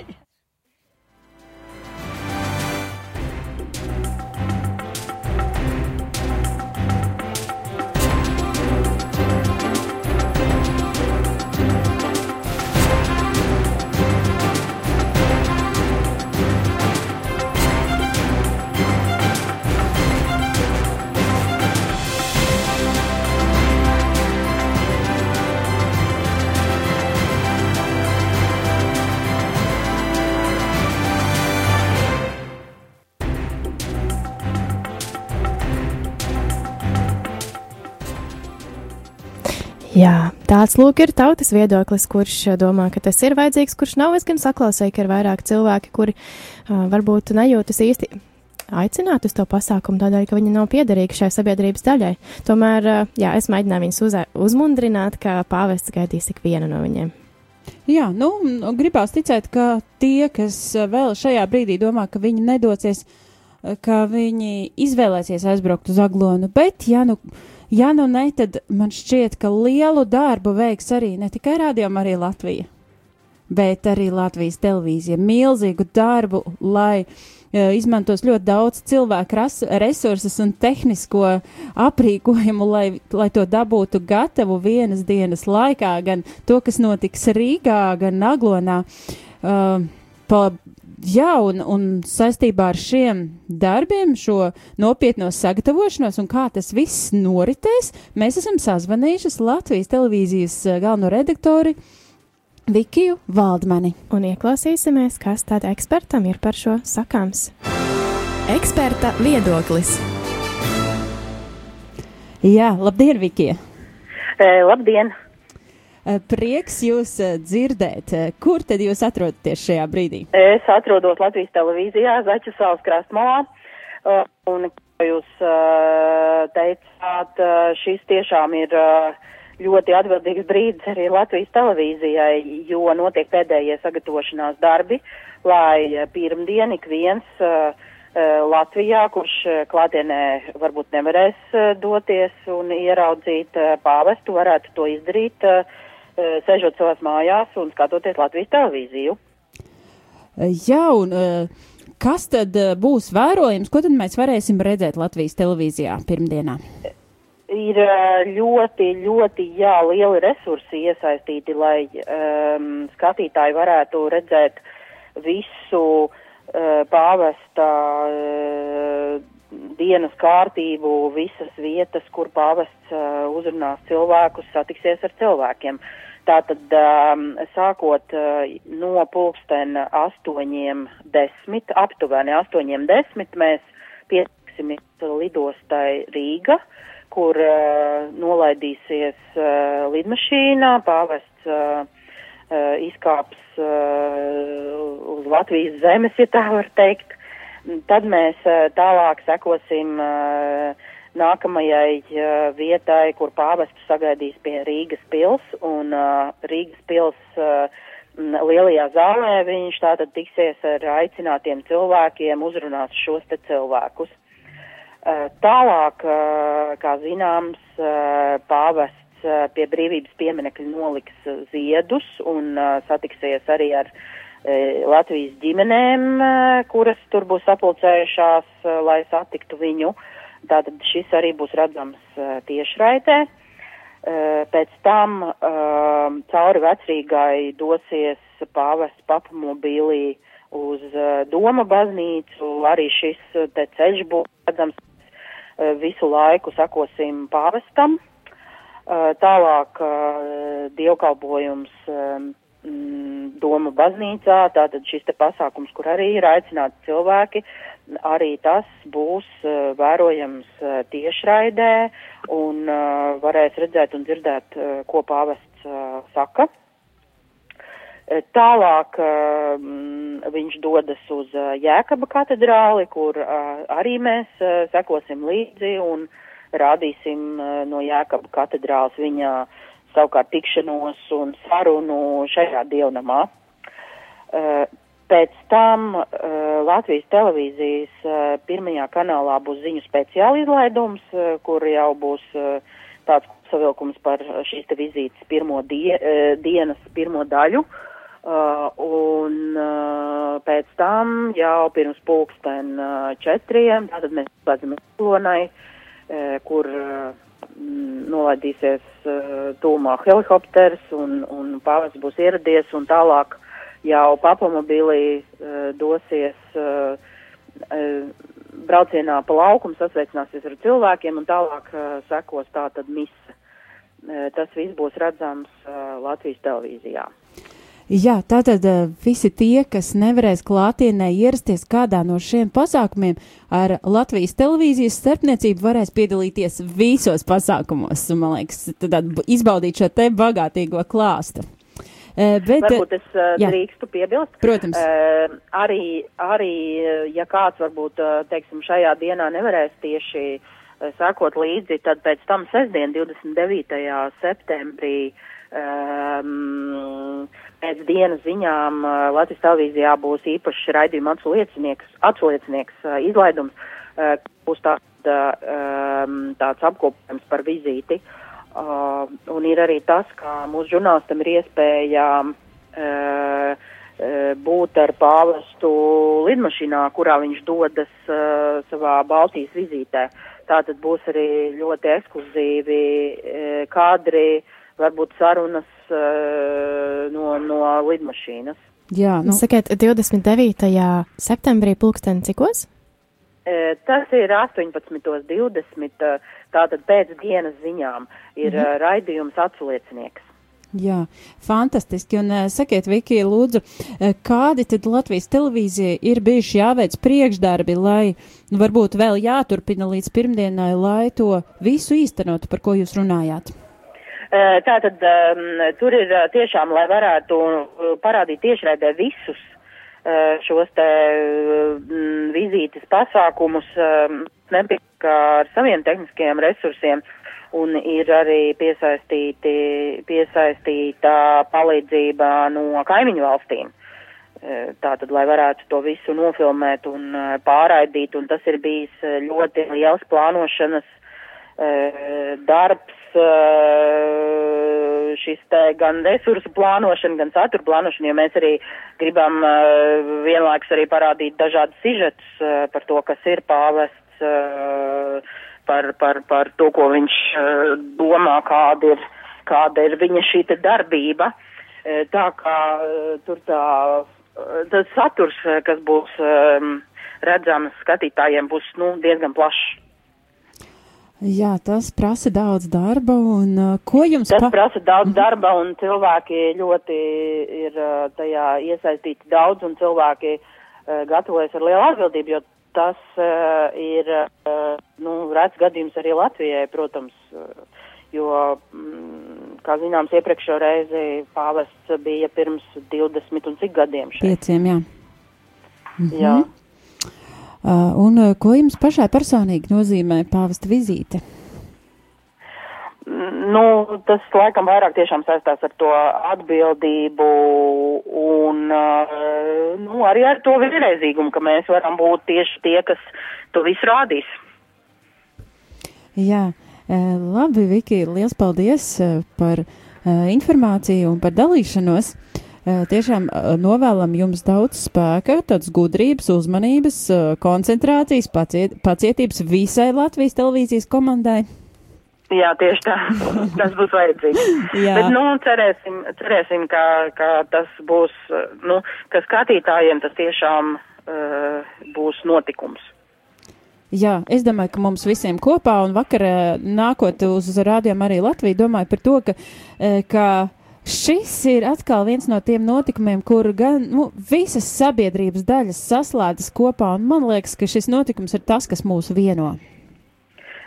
Jā, tāds lūk ir tautas viedoklis, kurš uh, domā, ka tas ir vajadzīgs, kurš nav. Es gan saklausīju, ka ir vairāk cilvēki, kuri uh, varbūt nejūtas īsti aicināti uz to pasākumu, tādēļ, ka viņi nav piederīgi šai sabiedrības daļai. Tomēr, uh, jā, es mēģināju viņus uzē, uzmundrināt, ka pāvests gaidīs ik vienu no viņiem. Jā, nu, gribās ticēt, ka tie, kas eh, vēl šajā brīdī domā, ka viņi nedosies, eh, ka viņi izvēlēsies aizbraukt uz Aglonu, bet, ja nu, ja nu ne, tad man šķiet, ka lielu darbu veiks arī ne tikai rādījuma, arī Latvija, bet arī Latvijas televīzija. Milzīgu darbu, lai uh, izmantos ļoti daudz cilvēku resursus un tehnisko aprīkojumu, lai, lai to dabūtu gatavu vienas dienas laikā, gan to, kas notiks Rīgā, gan Aglonā. Uh, pa, Jā, un, un saistībā ar šiem darbiem, šo nopietno sagatavošanos un kā tas viss noritēs, mēs esam sazvanījuši Latvijas televīzijas eh, galveno redaktori Vikiju Valdmani. Un ieklausīsimies, kas tad ekspertam ir par šo sakāms. Eksperta viedoklis. Jā, labdien, Vikija! E, labdien! Eh, Prieks jūs eh, dzirdēt. Eh, Kur tad jūs atrodaties šajā brīdī? Es atrodos Latvijas televīzijā, Zaķu salas krastmalā. Un, kā jūs teicāt, šis tiešām ir ļoti atbildīgs brīdis arī Latvijas televīzijai, jo notiek pēdējie sagatavošanās darbi, lai pirmdien ik viens uh, Latvijā, kurš klātienē varbūt nevarēs doties un ieraudzīt pāvestu, varētu to izdarīt, sežot savās mājās un skatoties Latvijas televīziju. Eh, Jā, un eh, kas tad eh, būs vērojams? Ko tad mēs varēsim redzēt Latvijas televīzijā pirmdienā? ir ļoti, ļoti jā, lieli resursi iesaistīti, lai um, skatītāji varētu redzēt visu uh, pāvesta uh, dienas kārtību, visas vietas, kur pāvests uh, uzrunās cilvēkus, satiksies ar cilvēkiem. Tātad um, sākot uh, no pulksten astoņiem desmit, aptuveni astoņiem desmit, mēs pietiksimies lidostai Rīga, kur uh, nolaidīsies uh, lidmašīnā, pāvests uh, uh, izkāps uh, uz Latvijas zemes, ja tā var teikt. Tad mēs uh, tālāk sekosim uh, nākamajai uh, vietai, kur pāvestu sagaidīs pie Rīgas pils, un uh, Rīgas pils uh, lielajā zālē viņš tātad tiksies ar aicinātiem cilvēkiem, uzrunās šos te cilvēkus. Uh, Tālāk, uh, kā zināms, uh, pāvests uh, pie brīvības pieminekļa noliks uh, ziedus un uh, satiksies arī ar uh, Latvijas ģimenēm, uh, kuras tur būs sapulcējušās, uh, lai satiktu viņu. Tātad šis arī būs redzams tiešraidē. Uh, Pēc tam cauri vecrīgai dosies pāvests papamobīlī uz Doma baznīcu. Arī šis te ceļš būs redzams visu laiku sakosim pāvestam. Tālāk dievkalpojums Doma baznīcā, tātad šis te pasākums, kur arī ir aicināti cilvēki, arī tas būs uh, vērojams uh, tiešraidē un uh, varēs redzēt un dzirdēt, uh, ko pāvests uh, saka. Tālāk uh, mm, viņš dodas uz uh, Jēkaba katedrāli, kur uh, arī mēs uh, sekosim līdzi un rādīsim uh, no Jēkaba katedrāls viņa savukārt tikšanos un sarunu šajā dievnamā. Uh, Pēc tam uh, Latvijas televīzijas uh, pirmajā kanālā būs ziņu speciāli izlaidums, uh, kur jau būs uh, tāds savilkums par šīs te vizītes pirmo die, uh, dienas pirmo daļu. Uh, un uh, pēc tam jau pirms pulksten uh, četriem, tātad mēs slēdzamies kolonai, uh, kur uh, nolaidīsies uh, tūmā helikopters un, un pāvests būs ieradies un tālāk jau papamobīlī uh, dosies uh, uh, braucienā pa laukumu, sasveicināsies ar cilvēkiem un tālāk uh, sekos tātad mise. Uh, tas viss būs redzams uh, Latvijas televīzijā. Jā, tātad eh, visi tie, kas nevarēs klātienē ierasties kādā no šiem pasākumiem, ar Latvijas televīzijas starpniecību varēs piedalīties visos pasākumos, un, man liekas, tad izbaudīt šo te bagātīgo klāstu. Eh, Bet, Varbūt es jā. drīkstu piebilst. Protams. Arī, arī, ja kāds varbūt, teiksim, šajā dienā nevarēs tieši sekot līdzi, tad pēc tam sestdien, 29. septembrī, um, pēc dienas ziņām Latvijas televīzijā būs īpašs raidījuma atsliecinieks, atsliecinieks izlaidums, būs tā, tā, um, tāds apkopojums par vizīti. Un ir arī tas, ka mūsu žurnālistam ir iespēja būt ar pāvestu lidmašīnā, kurā viņš dodas savā Baltijas vizītē. Tātad būs arī ļoti ekskluzīvi kadri, varbūt sarunas uh, no, no lidmašīnas. Jā, nu. Sakiet, 29. septembrī pulksten cikos? E, Tas ir 18.20. Tātad pēc dienas ziņām ir Mhm. mhm. raidījums atsliecinieks. Jā, fantastiski. Un sakiet, Viki, lūdzu, kādi tad Latvijas televīzija ir bijuši jāveic priekšdarbi, lai nu, varbūt vēl jāturpina līdz pirmdienai, lai to visu īstenotu, par ko jūs runājāt? Uh, Tātad um, tur ir uh, tiešām, lai varētu uh, parādīt tiešraidē visus šos te mm, vizītes pasākumus, um, nepietiek ar saviem tehniskajiem resursiem un ir arī piesaistīti, piesaistīta palīdzība no kaimiņu valstīm. Tātad, lai varētu to visu nofilmēt un pārraidīt, un tas ir bijis ļoti liels plānošanas darbs, šis te gan resursu plānošana, gan satura plānošana, jo mēs arī gribam uh, vienlaiks arī parādīt dažādus sižetus uh, par to, kas ir pāvests, par, par, par to, ko viņš domā, kāda ir, kāda ir viņa šī te darbība. Tā kā tur tā, tas saturs, kas būs redzams skatītājiem, būs nu, diezgan plašs. Jā, tas prasa daudz darba, un uh, ko jums Tas pa... prasa daudz darba, un cilvēki ļoti ir uh, tajā iesaistīti daudz, un cilvēki uh, gatavojas ar lielu atbildību, jo tas uh, ir, uh, nu, rēts gadījums arī Latvijai, protams, uh, jo, mm, kā zināms, iepriekšējo reizi pāvests bija pirms 20 un cik gadiem šeit. Pieciem, jā. Mhm. Jā. Uh, un uh, ko jums pašai personīgi nozīmē pāvesta vizīte? Nu, tas laikam vairāk tiešām saistās ar to atbildību un uh, nu, arī ar to vienreizīgumu, ka mēs varam būt tieši tie, kas to visu rādīs. Jā, labi, Viki, liels paldies par informāciju un par dalīšanos. Tiešām novēlam jums daudz spēka, tādas gudrības, uzmanības, koncentrācijas, paciet, pacietības visai Latvijas televīzijas komandai. Jā, tieši tā. Tas būs vajadzīgs. Bet, nu, cerēsim, cerēsim ka, ka tas būs, nu, ka skatītājiem tas tiešām uh, būs notikums. Jā, es domāju, ka mums visiem kopā un vakar nākot uz rādījumu arī Latviju, domāju par to, ka, ka šis ir atkal viens no tiem notikumiem, kur gan nu, visas sabiedrības daļas saslēdzas kopā, un man liekas, ka šis notikums ir tas, kas mūs vieno.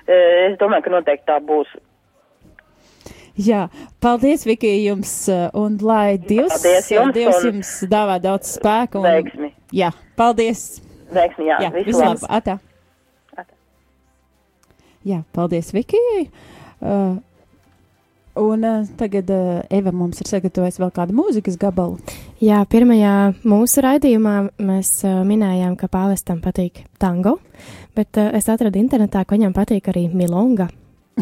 Uh, es domāju, ka noteikti tā būs. Jā, paldies, Viki, jums, uh, un lai Dievs, Paldies jums Dievs jums dāvā daudz spēka un Veiksmi. Jā, paldies! Veiksmi, jā, jā visu labu. labu! Atā. Jā, paldies Vikijai! Uh, un uh, tagad uh, Eva mums ir sagatavojusi vēl kādu mūzikas gabalu. Jā, pirmajā mūsu raidījumā mēs uh, minējām, ka pāvestam patīk tango, bet uh, es atradu internetā, ka viņam patīk arī milonga.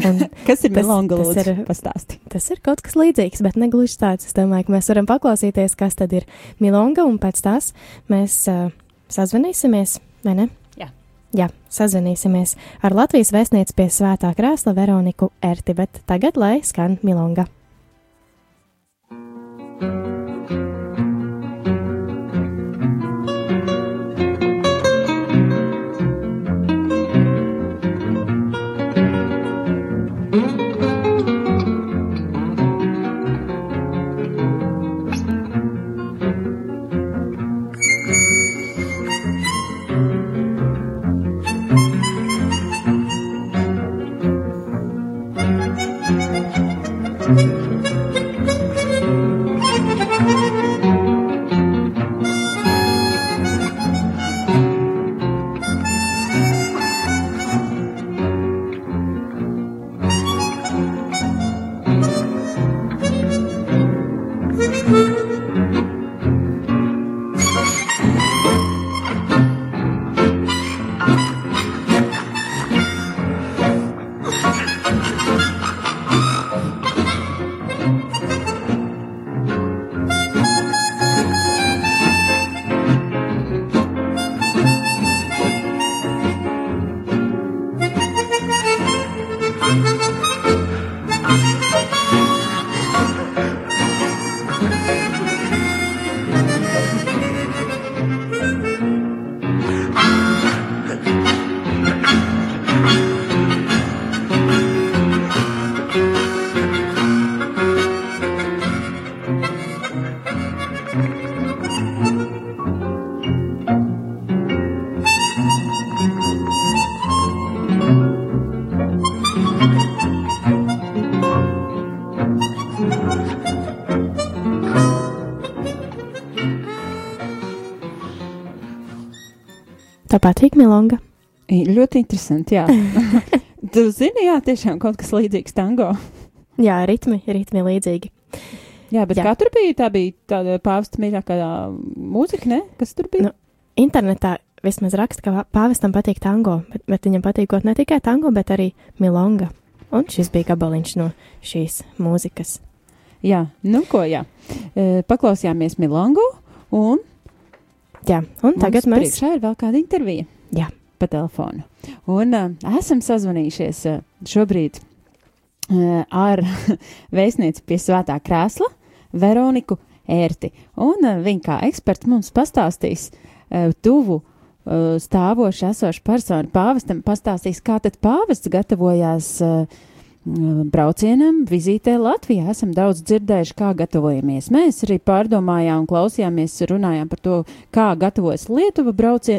Un Kas ir tas- milonga, tas lūdzu, ir- pastāsti. Tas ir kaut kas līdzīgs, bet ne gluži tāds. Es domāju, ka mēs varam paklausīties, kas tad ir milonga, un pēc tās mēs uh, sazvanīsimies, vai ne? Jā. Sazvanīsimies ar Latvijas vēstnieci pie svētā krēsla Veroniku Erti, bet tagad lai skan milonga. Patīk Milonga? Ļoti interesanti, jā. tu zini, jā, tiešām kaut kas līdzīgs tango. Jā, ritmi, ritmi līdzīgi. Jā, bet jā. kā tur bija? Tā bija tāda pāvesta mīļākā mūzika, ne? Kas tur bija? Nu, internetā vismaz raksta, ka pāvestam patīk tango, bet, bet viņam patīkot ne tikai tango, bet arī Milonga. Un šis bija gabaliņš no šīs mūzikas. Jā, nu ko, jā. E, paklausījāmies Milongu un. Jā, un tagad mēs. Priekšā ir vēl kāda intervija. Jā. Pa telefonu. Un uh, esam sazvanījušies uh, šobrīd uh, ar vēstnieci pie svētā krēsla, Veroniku Ērti. Un uh, viņa kā eksperts mums pastāstīs uh, tuvu uh, stāvošu esošu personu pāvestam, pastāstīs, kā tad pāvests gatavojās uh, braucienam, vizītē Latvijā. Esam daudz dzirdējuši, kā gatavojamies. Mēs arī pārdomājām un klausījāmies, runājām par to, kā gatavojas Lietuva braucie,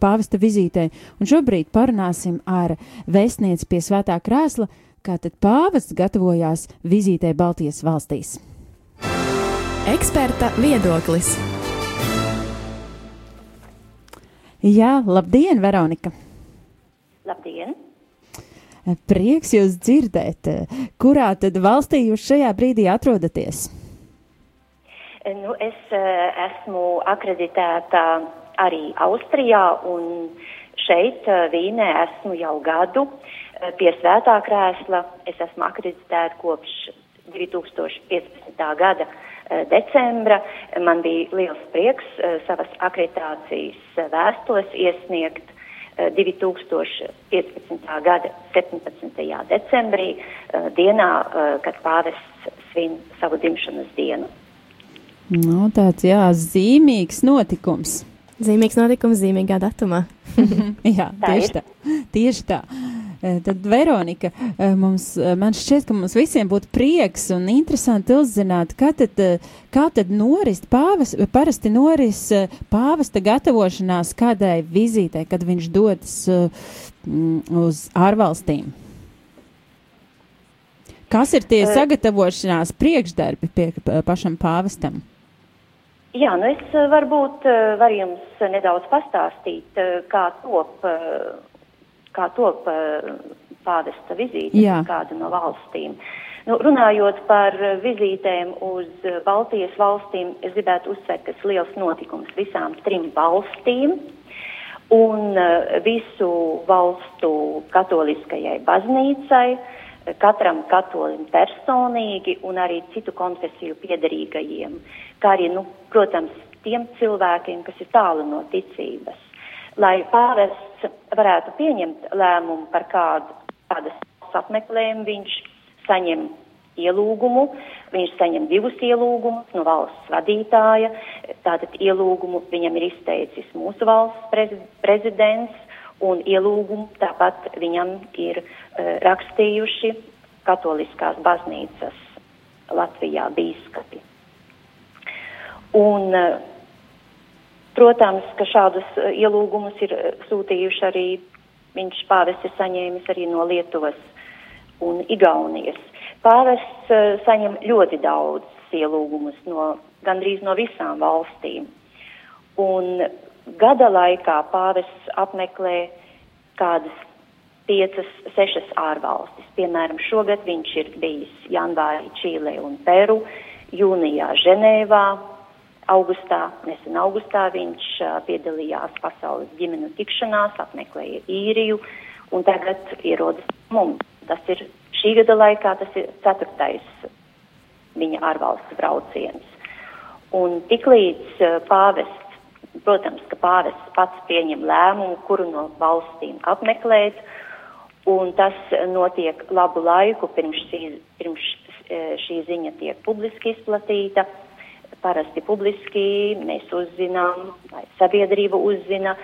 pāvesta vizītē. Un šobrīd parunāsim ar vēstnieci pie svētā krēsla, kā tad pāvests gatavojās vizītē Baltijas valstīs. Eksperta viedoklis. Jā, labdien, Veronika! Labdien! Prieks jūs dzirdēt. Kurā tad valstī jūs šajā brīdī atrodaties? Nu, es eh, esmu akreditēta arī Austrijā un šeit eh, Vīnē esmu jau gadu eh, pie svētā krēsla. Es esmu akreditēta kopš 2015. gada eh, decembra. Man bija liels prieks eh, savas akreditācijas eh, vēstules iesniegt eh, 2015. gada 17. decembrī, eh, dienā, eh, kad pāvests svin savu dzimšanas dienu. Nu, tāds jā, zīmīgs notikums. Zīmīgs notikums zīmīgā datumā. Jā, Tā tieši ir. tā. Tieši tā. Eh, Tad, Veronika, eh, mums, eh, man šķiet, ka mums visiem būtu prieks un interesanti uzzināt, kā tad, kā tad norist pāves, parasti noris pāvesta gatavošanās kādai vizītei, kad viņš dodas uz ārvalstīm. Kas ir tie sagatavošanās priekšdarbi pie pašam pāvestam? Jā, nu es varbūt varu jums nedaudz pastāstīt, kā top, kā eh, pāvesta vizīte Jā. uz kādu no valstīm. Nu, runājot par vizītēm uz Baltijas valstīm, es gribētu uzsvērt, ka tas liels notikums visām trim valstīm un eh, visu valstu katoliskajai baznīcai, katram katolim personīgi un arī citu konfesiju piedarīgajiem, kā arī, nu, protams, tiem cilvēkiem, kas ir tālu no ticības. Lai pāvests varētu pieņemt lēmumu par kādu kādas apmeklējumu, viņš saņem ielūgumu, viņš saņem divus ielūgumus no valsts vadītāja. Tātad ielūgumu viņam ir izteicis mūsu valsts prezi prezidents, un ielūgumu tāpat viņam ir uh, rakstījuši katoliskās baznīcas Latvijā bīskapi. Un, uh, protams, ka šādus uh, ielūgumus ir uh, sūtījuši arī viņš pāvests saņēmis arī no Lietuvas un Igaunijas. Pāvests uh, saņem ļoti daudz ielūgumus no gandrīz no visām valstīm. Un gada laikā pāvests apmeklē kādas piecas, sešas ārvalstis. Piemēram, šogad viņš ir bijis janvārī Čīlē un Peru, jūnijā Ženēvā, augustā, nesen augustā viņš uh, piedalījās pasaules ģimenu tikšanās, apmeklēja īriju un tagad ierodas mums. Tas ir šī gada laikā, tas ir ceturtais viņa ārvalstu brauciens. Un tiklīdz uh, pāvests, protams, ka pāvests pats pieņem lēmumu, kuru no valstīm apmeklēt, un tas notiek labu laiku pirms šī, pirms šī ziņa tiek publiski izplatīta. Parasti publiski mēs uzzinām, vai sabiedrība uzzina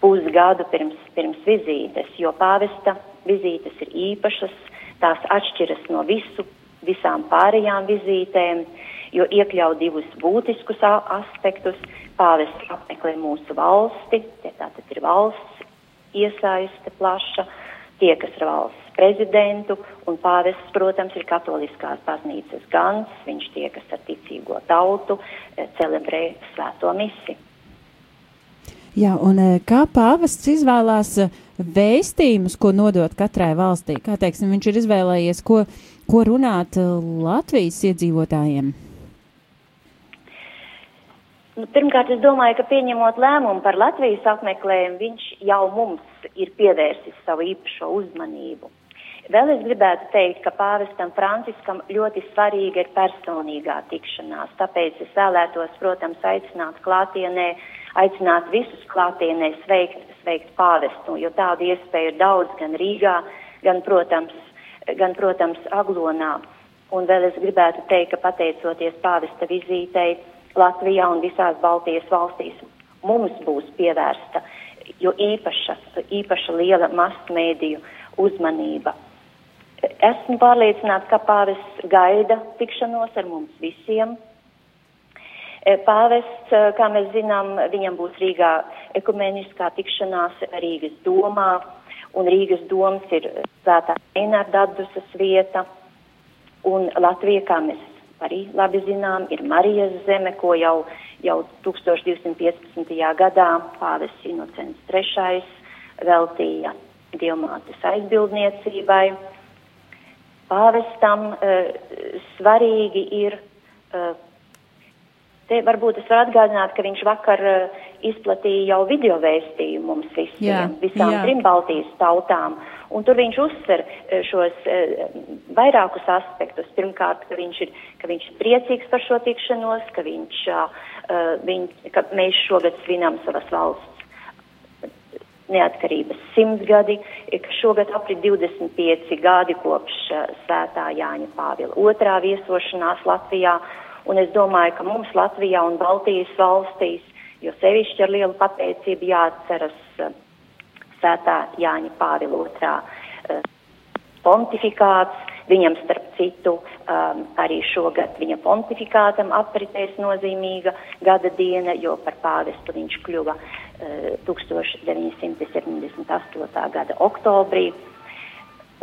pusgadu pirms, pirms vizītes, jo pāvesta vizītes ir īpašas, tās atšķiras no visu, visām pārējām vizītēm, jo iekļauj divus būtiskus aspektus. Pāvests apmeklē mūsu valsti, tie tātad ir valsts iesaiste plaša, tie, kas ir valsts prezidentu, un pāvests, protams, ir katoliskās baznīcas gans, viņš tiekas ar ticīgo tautu, eh, celebrē svēto misi. Jā, un eh, kā pāvests izvēlās eh, vēstījumus, ko nodot katrai valstī? Kā teiksim, viņš ir izvēlējies, ko, ko runāt Latvijas iedzīvotājiem? Nu, pirmkārt, es domāju, ka pieņemot lēmumu par Latvijas apmeklējumu, viņš jau mums ir pievērsis savu īpašo uzmanību. Vēl es gribētu teikt, ka pāvestam Franciskam ļoti svarīga ir personīgā tikšanās, tāpēc es vēlētos, protams, aicināt klātienē, aicināt visus klātienē sveikt, sveikt pāvestu, jo tādu iespēju ir daudz gan Rīgā, gan, protams, gan, protams, Aglonā. Un vēl es gribētu teikt, ka pateicoties pāvesta vizītei Latvijā un visās Baltijas valstīs, mums būs pievērsta jo īpaša, īpaša liela masmēdiju uzmanība Esmu pārliecināta, ka pāvests gaida tikšanos ar mums visiem. E, pāvests, e, kā mēs zinām, viņam būs Rīgā ekumeniskā tikšanās Rīgas domā, un Rīgas domas ir svētā Einārda atdusas vieta, un Latvija, kā mēs arī labi zinām, ir Marijas zeme, ko jau, jau 1215. gadā pāvests Inocents III veltīja Dievmātes aizbildniecībai pāvestam uh, svarīgi ir, uh, te varbūt es varu atgādināt, ka viņš vakar uh, izplatīja jau video vēstījumu mums visiem, jā, visām jā. trim Baltijas tautām. Un tur viņš uzsver šos vairākus aspektus. Pirmkārt, ka viņš, ir, ka viņš ir priecīgs par šo tikšanos, ka, viņš, viņ, ka mēs šogad svinam savas valsts neatkarības simtgadi, šogad aprit 25 gadi kopš uh, svētā Jāņa Pāvila otrā viesošanās Latvijā, un es domāju, ka mums Latvijā un Baltijas valstīs, jo sevišķi ar lielu pateicību jāatceras uh, svētā Jāņa Pāvila otrā uh, pontifikāts, Viņam, starp citu, um, arī šogad viņa pontifikātam apritēs nozīmīga gada diena, jo par pāvestu viņš kļuva uh, 1978. gada oktobrī.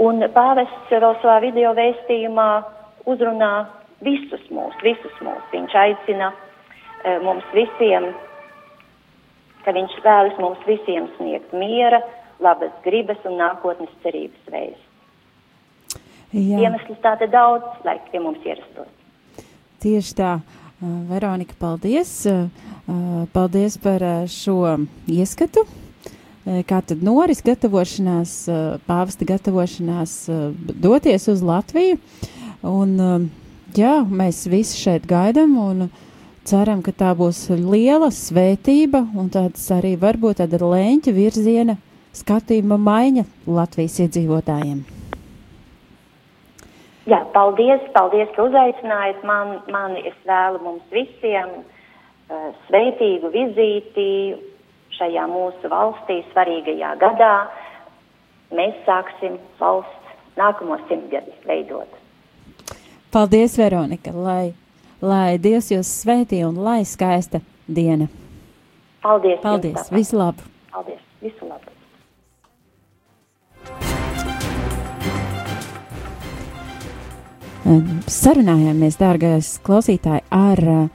Un pāvests vēl savā video vēstījumā uzrunā visus mūs, visus mūs. Viņš aicina uh, mums visiem, ka viņš vēlas mums visiem sniegt miera, labas gribas un nākotnes cerības vēstu. Iemesls tāda daudz, lai pie mums ierastos. Tieši tā. Veronika, paldies. Paldies par šo ieskatu. Kā tad noris gatavošanās, pāvesta gatavošanās doties uz Latviju. Un, jā, mēs visi šeit gaidam un ceram, ka tā būs liela svētība un tāds arī varbūt tāda lēņķa virziena skatījuma maiņa Latvijas iedzīvotājiem. Jā, paldies, paldies, ka uzaicinājāt man, mani. Es vēlu mums visiem uh, sveitīgu vizīti šajā mūsu valstī svarīgajā gadā. Mēs sāksim valsts nākamo simtgadi veidot. Paldies, Veronika, lai, lai Dievs jūs svētī un lai skaista diena. Paldies. Paldies, visu labu. Paldies, visu labu. Sarunājāmies, dārgais klausītāji, ar uh,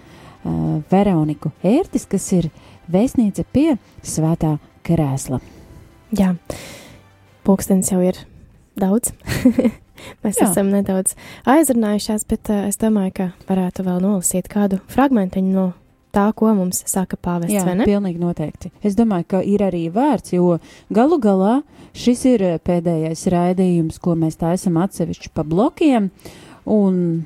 Veroniku Ērtis, kas ir vēstniece pie Svētā krēsla. Jā, pulkstenis jau ir daudz. Mēs Jā. esam nedaudz aizrunājušās, bet uh, es domāju, ka varētu vēl nolasīt kādu fragmentiņu no tā, ko mums saka pāvests. Jā, pilnīgi noteikti. Es domāju, ka ir arī vērts, jo galu galā šis ir pēdējais raidījums, ko mēs tā esam atsevišķi pa blokiem. Uh, Un,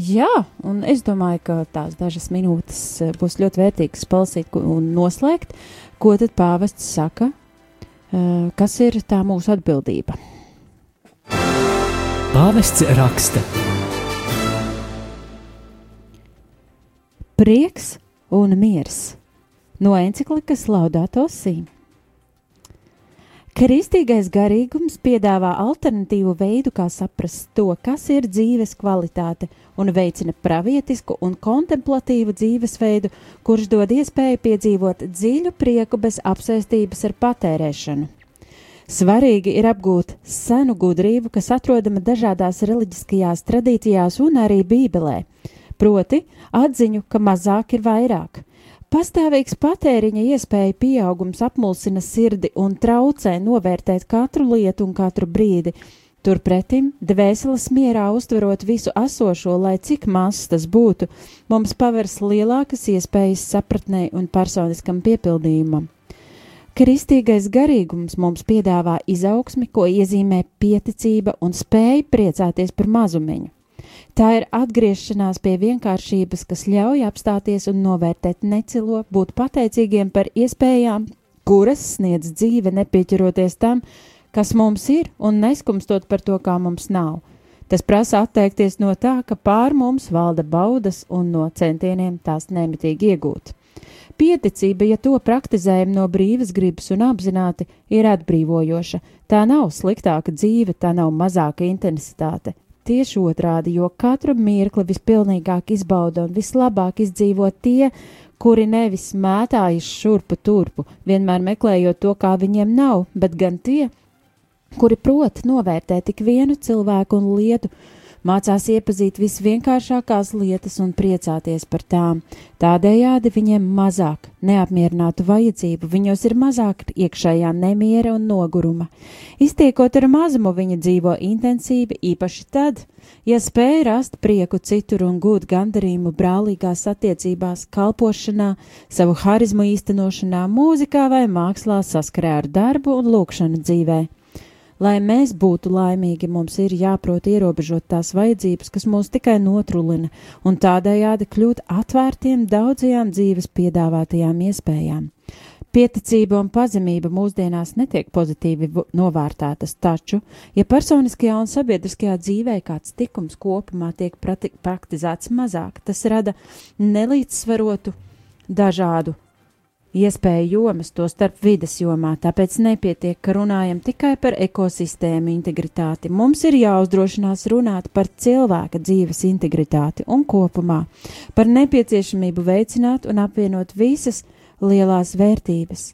jā, un es domāju, ka tās dažas minūtes eh, būs ļoti vērtīgas palasīt un noslēgt, ko tad pāvests saka, eh, kas ir tā mūsu atbildība. Pāvests raksta. Prieks un miers no enciklikas Laudāto Sīm. Kristīgais garīgums piedāvā alternatīvu veidu, kā saprast to, kas ir dzīves kvalitāte, un veicina pravietisku un kontemplatīvu dzīvesveidu, kurš dod iespēju piedzīvot dziļu prieku bez apsēstības ar patērēšanu. Svarīgi ir apgūt senu gudrību, kas atrodama dažādās reliģiskajās tradīcijās un arī Bībelē, proti atziņu, ka mazāk ir vairāk Pastāvīgs patēriņa iespēja pieaugums apmulsina sirdi un traucē novērtēt katru lietu un katru brīdi. Turpretim, dvēseles mierā uztverot visu esošo, lai cik mazs tas būtu, mums pavērs lielākas iespējas sapratnē un personiskam piepildījumam. Kristīgais garīgums mums piedāvā izaugsmi, ko iezīmē pieticība un spēja priecāties par mazumiņu. Tā ir atgriešanās pie vienkāršības, kas ļauj apstāties un novērtēt necilo, būt pateicīgiem par iespējām, kuras sniedz dzīve, nepieķeroties tam, kas mums ir, un neskumstot par to, kā mums nav. Tas prasa atteikties no tā, ka pār mums valda baudas un no centieniem tās nemitīgi iegūt. Pieticība, ja to praktizējam no brīvas gribas un apzināti, ir atbrīvojoša. Tā nav sliktāka dzīve, tā nav mazāka intensitāte. Tieši otrādi, jo katru mirkli vispilnīgāk izbauda un vislabāk izdzīvo tie, kuri nevis mētājas šurpu turpu, vienmēr meklējot to, kā viņiem nav, bet gan tie, kuri prot novērtēt tik vienu cilvēku un lietu, mācās iepazīt visvienkāršākās lietas un priecāties par tām. Tādējādi viņiem mazāk neapmierinātu vajadzību, viņos ir mazāk iekšējā nemiera un noguruma. Iztiekot ar mazumu, viņi dzīvo intensīvi, īpaši tad, ja spēj rast prieku citur un gūt gandarījumu brālīgās attiecībās, kalpošanā, savu harizmu īstenošanā, mūzikā vai mākslā saskarē ar darbu un lūkšanu dzīvē. Lai mēs būtu laimīgi, mums ir jāprot ierobežot tās vajadzības, kas mūs tikai notrulina, un tādējādi kļūt atvērtiem daudzajām dzīves piedāvātajām iespējām. Pieticība un pazemība mūsdienās netiek pozitīvi novērtētas, taču, ja personiskajā un sabiedriskajā dzīvē kāds tikums kopumā tiek praktizēts mazāk, tas rada nelīdzsvarotu dažādu iespēju jomas, to starp vides jomā, tāpēc nepietiek, ka runājam tikai par ekosistēmu integritāti. Mums ir jāuzdrošinās runāt par cilvēka dzīves integritāti un kopumā, par nepieciešamību veicināt un apvienot visas lielās vērtības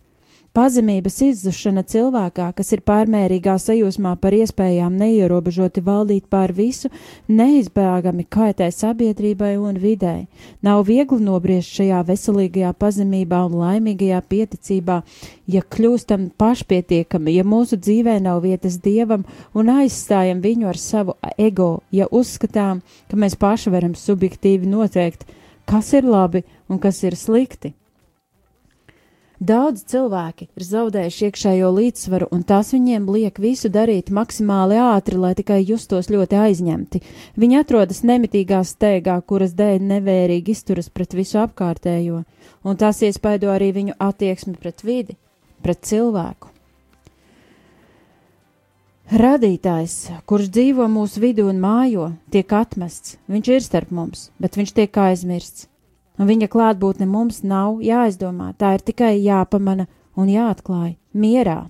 Pazemības izzušana cilvēkā, kas ir pārmērīgā sajūsmā par iespējām neierobežoti valdīt pār visu, neizbēgami kaitē sabiedrībai un videi. Nav viegli nobriest šajā veselīgajā pazemībā un laimīgajā pieticībā, ja kļūstam pašpietiekami, ja mūsu dzīvē nav vietas dievam un aizstājam viņu ar savu ego, ja uzskatām, ka mēs paši varam subjektīvi noteikt, kas ir labi un kas ir slikti. Daudz cilvēki ir zaudējuši iekšējo līdzsvaru, un tas viņiem liek visu darīt maksimāli ātri, lai tikai justos ļoti aizņemti. Viņi atrodas nemitīgā steigā, kuras dēļ nevērīgi izturas pret visu apkārtējo, un tas iespaido arī viņu attieksmi pret vidi, pret cilvēku. Radītājs, kurš dzīvo mūsu vidū un mājo, tiek atmests. Viņš ir starp mums, bet viņš tiek aizmirsts un viņa klātbūtne mums nav jāizdomā, tā ir tikai jāpamana un jāatklāj mierā.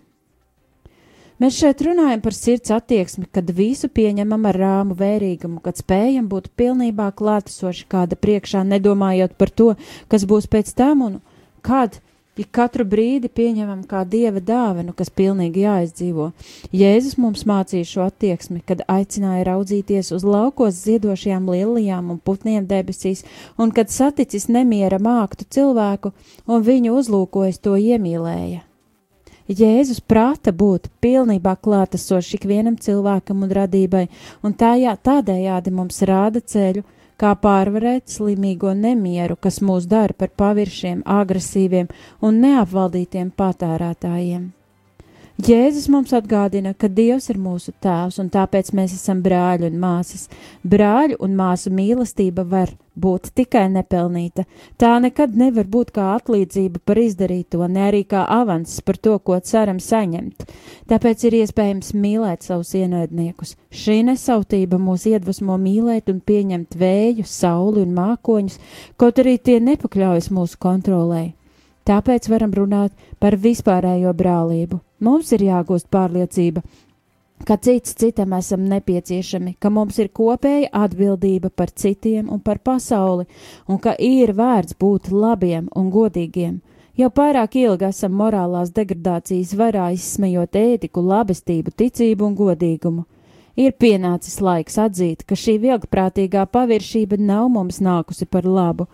Mēs šeit runājam par sirds attieksmi, kad visu pieņemam ar rāmu vērīgumu, kad spējam būt pilnībā klātesoši kāda priekšā, nedomājot par to, kas būs pēc tam un kad Ik katru brīdi pieņemam kā dieva dāvanu, kas pilnīgi jāizdzīvo. Jēzus mums mācīja šo attieksmi, kad aicināja raudzīties uz laukos ziedošajām lielijām un putniem debesīs, un kad saticis nemiera māktu cilvēku un viņu uzlūkojas to iemīlēja. Jēzus prāta būt pilnībā klātesošs ikvienam cilvēkam un radībai, un tā jā, tādējādi mums rāda ceļu, kā pārvarēt slimīgo nemieru, kas mūs dara par paviršiem, agresīviem un neapvaldītiem patērētājiem. Jēzus mums atgādina, ka Dievs ir mūsu tēvs, un tāpēc mēs esam brāļi un māsas. Brāļu un māsu mīlestība var būt tikai nepelnīta. Tā nekad nevar būt kā atlīdzība par izdarīto, ne arī kā avanss par to, ko ceram saņemt. Tāpēc ir iespējams mīlēt savus ienaidniekus. Šī nesautība mūs iedvesmo mīlēt un pieņemt vēju, sauli un mākoņus, kaut arī tie nepakļaujas mūsu kontrolē. Tāpēc varam runāt par vispārējo brālību. Mums ir jāgūst pārliecība, ka cits citam esam nepieciešami, ka mums ir kopēja atbildība par citiem un par pasauli, un ka ir vērts būt labiem un godīgiem. Jau pārāk ilgi esam morālās degradācijas varā izsmejot ētiku, labestību, ticību un godīgumu. Ir pienācis laiks atzīt, ka šī vilgprātīgā paviršība nav mums nākusi par labu,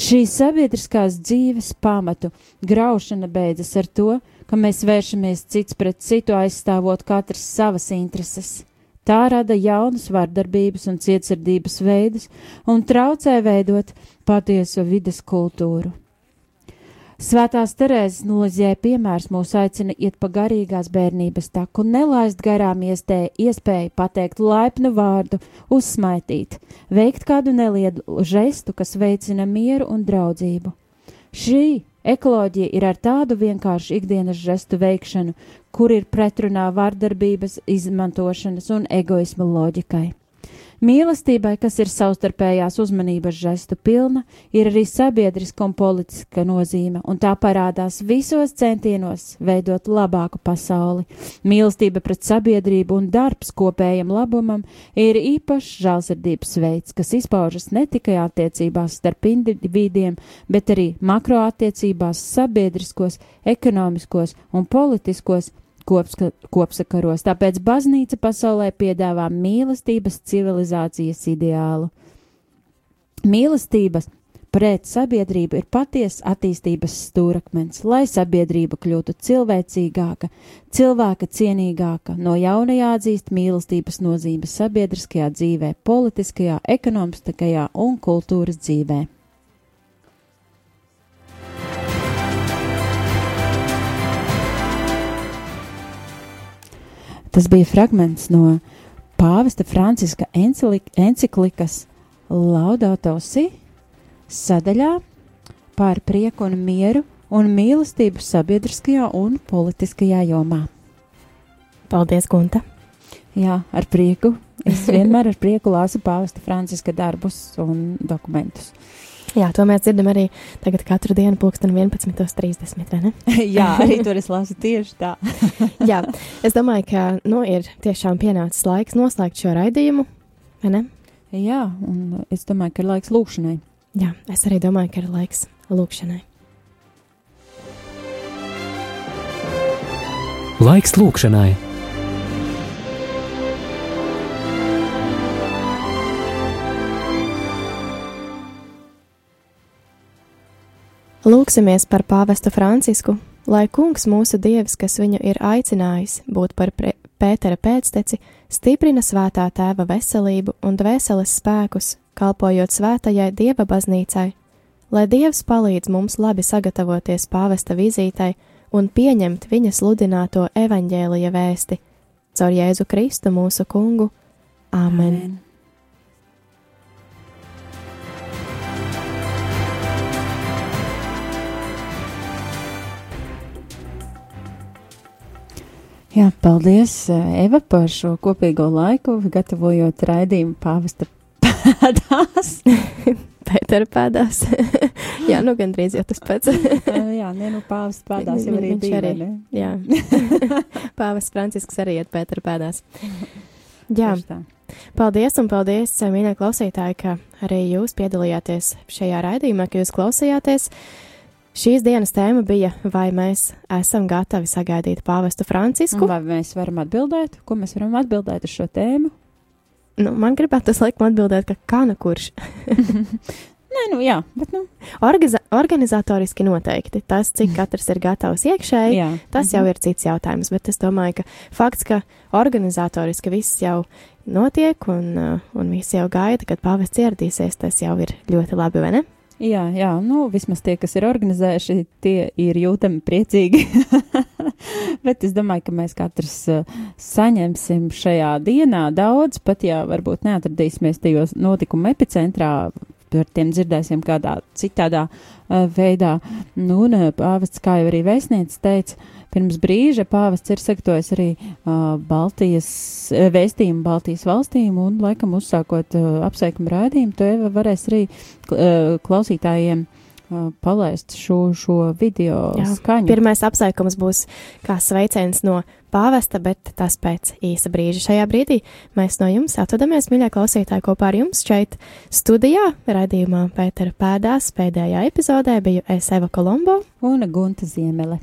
Šī sabiedriskās dzīves pamatu graušana beidzas ar to, ka mēs vēršamies cits pret citu aizstāvot katrs savas intereses. Tā rada jaunus vardarbības un cietsirdības veidus un traucē veidot patieso vides kultūru. Svētās Terēzes nolizē piemērs mūs aicina iet pa garīgās bērnības taku un nelaist garām iestē, iespēju pateikt laipnu vārdu, uzsmaitīt, veikt kādu nelielu žestu, kas veicina mieru un draudzību. Šī ekoloģija ir ar tādu vienkāršu ikdienas žestu veikšanu, kur ir pretrunā vardarbības izmantošanas un egoisma loģikai. Mīlestībai, kas ir savstarpējās uzmanības žestu pilna, ir arī sabiedriska un politiska nozīme, un tā parādās visos centienos veidot labāku pasauli. Mīlestība pret sabiedrību un darbs kopējam labumam ir īpašs žēlsirdības veids, kas izpaužas ne tikai attiecībās starp individiem, bet arī makroattiecībās, sabiedriskos, ekonomiskos un politiskos kopska, kopsakaros, tāpēc baznīca pasaulē piedāvā mīlestības civilizācijas ideālu. Mīlestības pret sabiedrību ir patiesa attīstības stūrakmens, lai sabiedrība kļūtu cilvēcīgāka, cilvēka cienīgāka, no jauna jāatzīst mīlestības nozīme sabiedriskajā dzīvē, politiskajā, ekonomiskajā un kultūras dzīvē. Tas bija fragments no pāvesta Franciska enciklikas Laudato Si sadaļā par prieku un mieru un mīlestību sabiedriskajā un politiskajā jomā. Paldies, Gunta! Jā, ar prieku. Es vienmēr ar prieku lasu pāvesta Franciska darbus un dokumentus. Jā, to mēs dzirdam arī tagad katru dienu, pulksten 11.30, vai ne? Jā, arī tur es lasu tieši tā. Jā, es domāju, ka, nu, ir tiešām pienācis laiks noslēgt šo raidījumu, vai ne? Jā, un es domāju, ka ir laiks lūkšanai. Jā, es arī domāju, ka ir laiks lūkšanai. Laiks lūkšanai. Lūksimies par pāvestu Francisku, lai kungs mūsu dievs, kas viņu ir aicinājis būt par Pētera pēcteci, stiprina svētā tēva veselību un dvēseles spēkus, kalpojot svētajai dieva baznīcai, lai dievs palīdz mums labi sagatavoties pāvesta vizītai un pieņemt viņa sludināto evaņģēlija vēsti caur Jēzu Kristu mūsu kungu. Āmen! Amen. Jā, paldies, eh, Eva, par šo kopīgo laiku, gatavojot raidījumu pāvesta pēdās. Pētera pēdās. jā, nu gandrīz jau tas pats. jā, nē, nu pāvests pēdās jau arī bija. Arī, ne? jā. Pāvests Francisks arī iet Pētera pēdās. Jā. Paldies un paldies, mīļie klausītāji, ka arī jūs piedalījāties šajā raidījumā, ka jūs klausījāties. Šīs dienas tēma bija, vai mēs esam gatavi sagaidīt pāvestu Francisku. Vai mēs varam atbildēt, ko mēs varam atbildēt uz šo tēmu? Nu, man gribētu tas laikam atbildēt, ka kana kurš. Nē, nu jā, bet nu. Orgiza organizatoriski noteikti. Tas, cik katrs ir gatavs iekšēji, jā. tas mhm. jau ir cits jautājums. Bet es domāju, ka fakts, ka organizatoriski viss jau notiek un, uh, un visi jau gaida, kad pāvests ieradīsies, tas jau ir ļoti labi, vai ne? Jā, jā, nu, vismaz tie, kas ir organizējuši, tie ir jūtami priecīgi. Bet es domāju, ka mēs katrs uh, saņemsim šajā dienā daudz, pat ja varbūt neatradīsimies tajos notikumu epicentrā, par tiem dzirdēsim kādā citādā uh, veidā. Nu, un uh, pāvests, kā jau arī vēstnieks teica, pirms brīža pāvests ir sektojis arī uh, Baltijas vēstījumu Baltijas valstīm un laikam uzsākot uh, apsveikumu rādījumu, to Eva varēs arī uh, klausītājiem palaist šo, šo video Jā, skaņu. Pirmais apsveikums būs kā sveiciens no pāvesta, bet tas pēc īsa brīža. Šajā brīdī mēs no jums atvadamies, mīļie klausītāji, kopā ar jums šeit studijā, raidījumā Pētera pēdās pēdējā epizodē biju es Eva Kolombo un Gunta Ziemele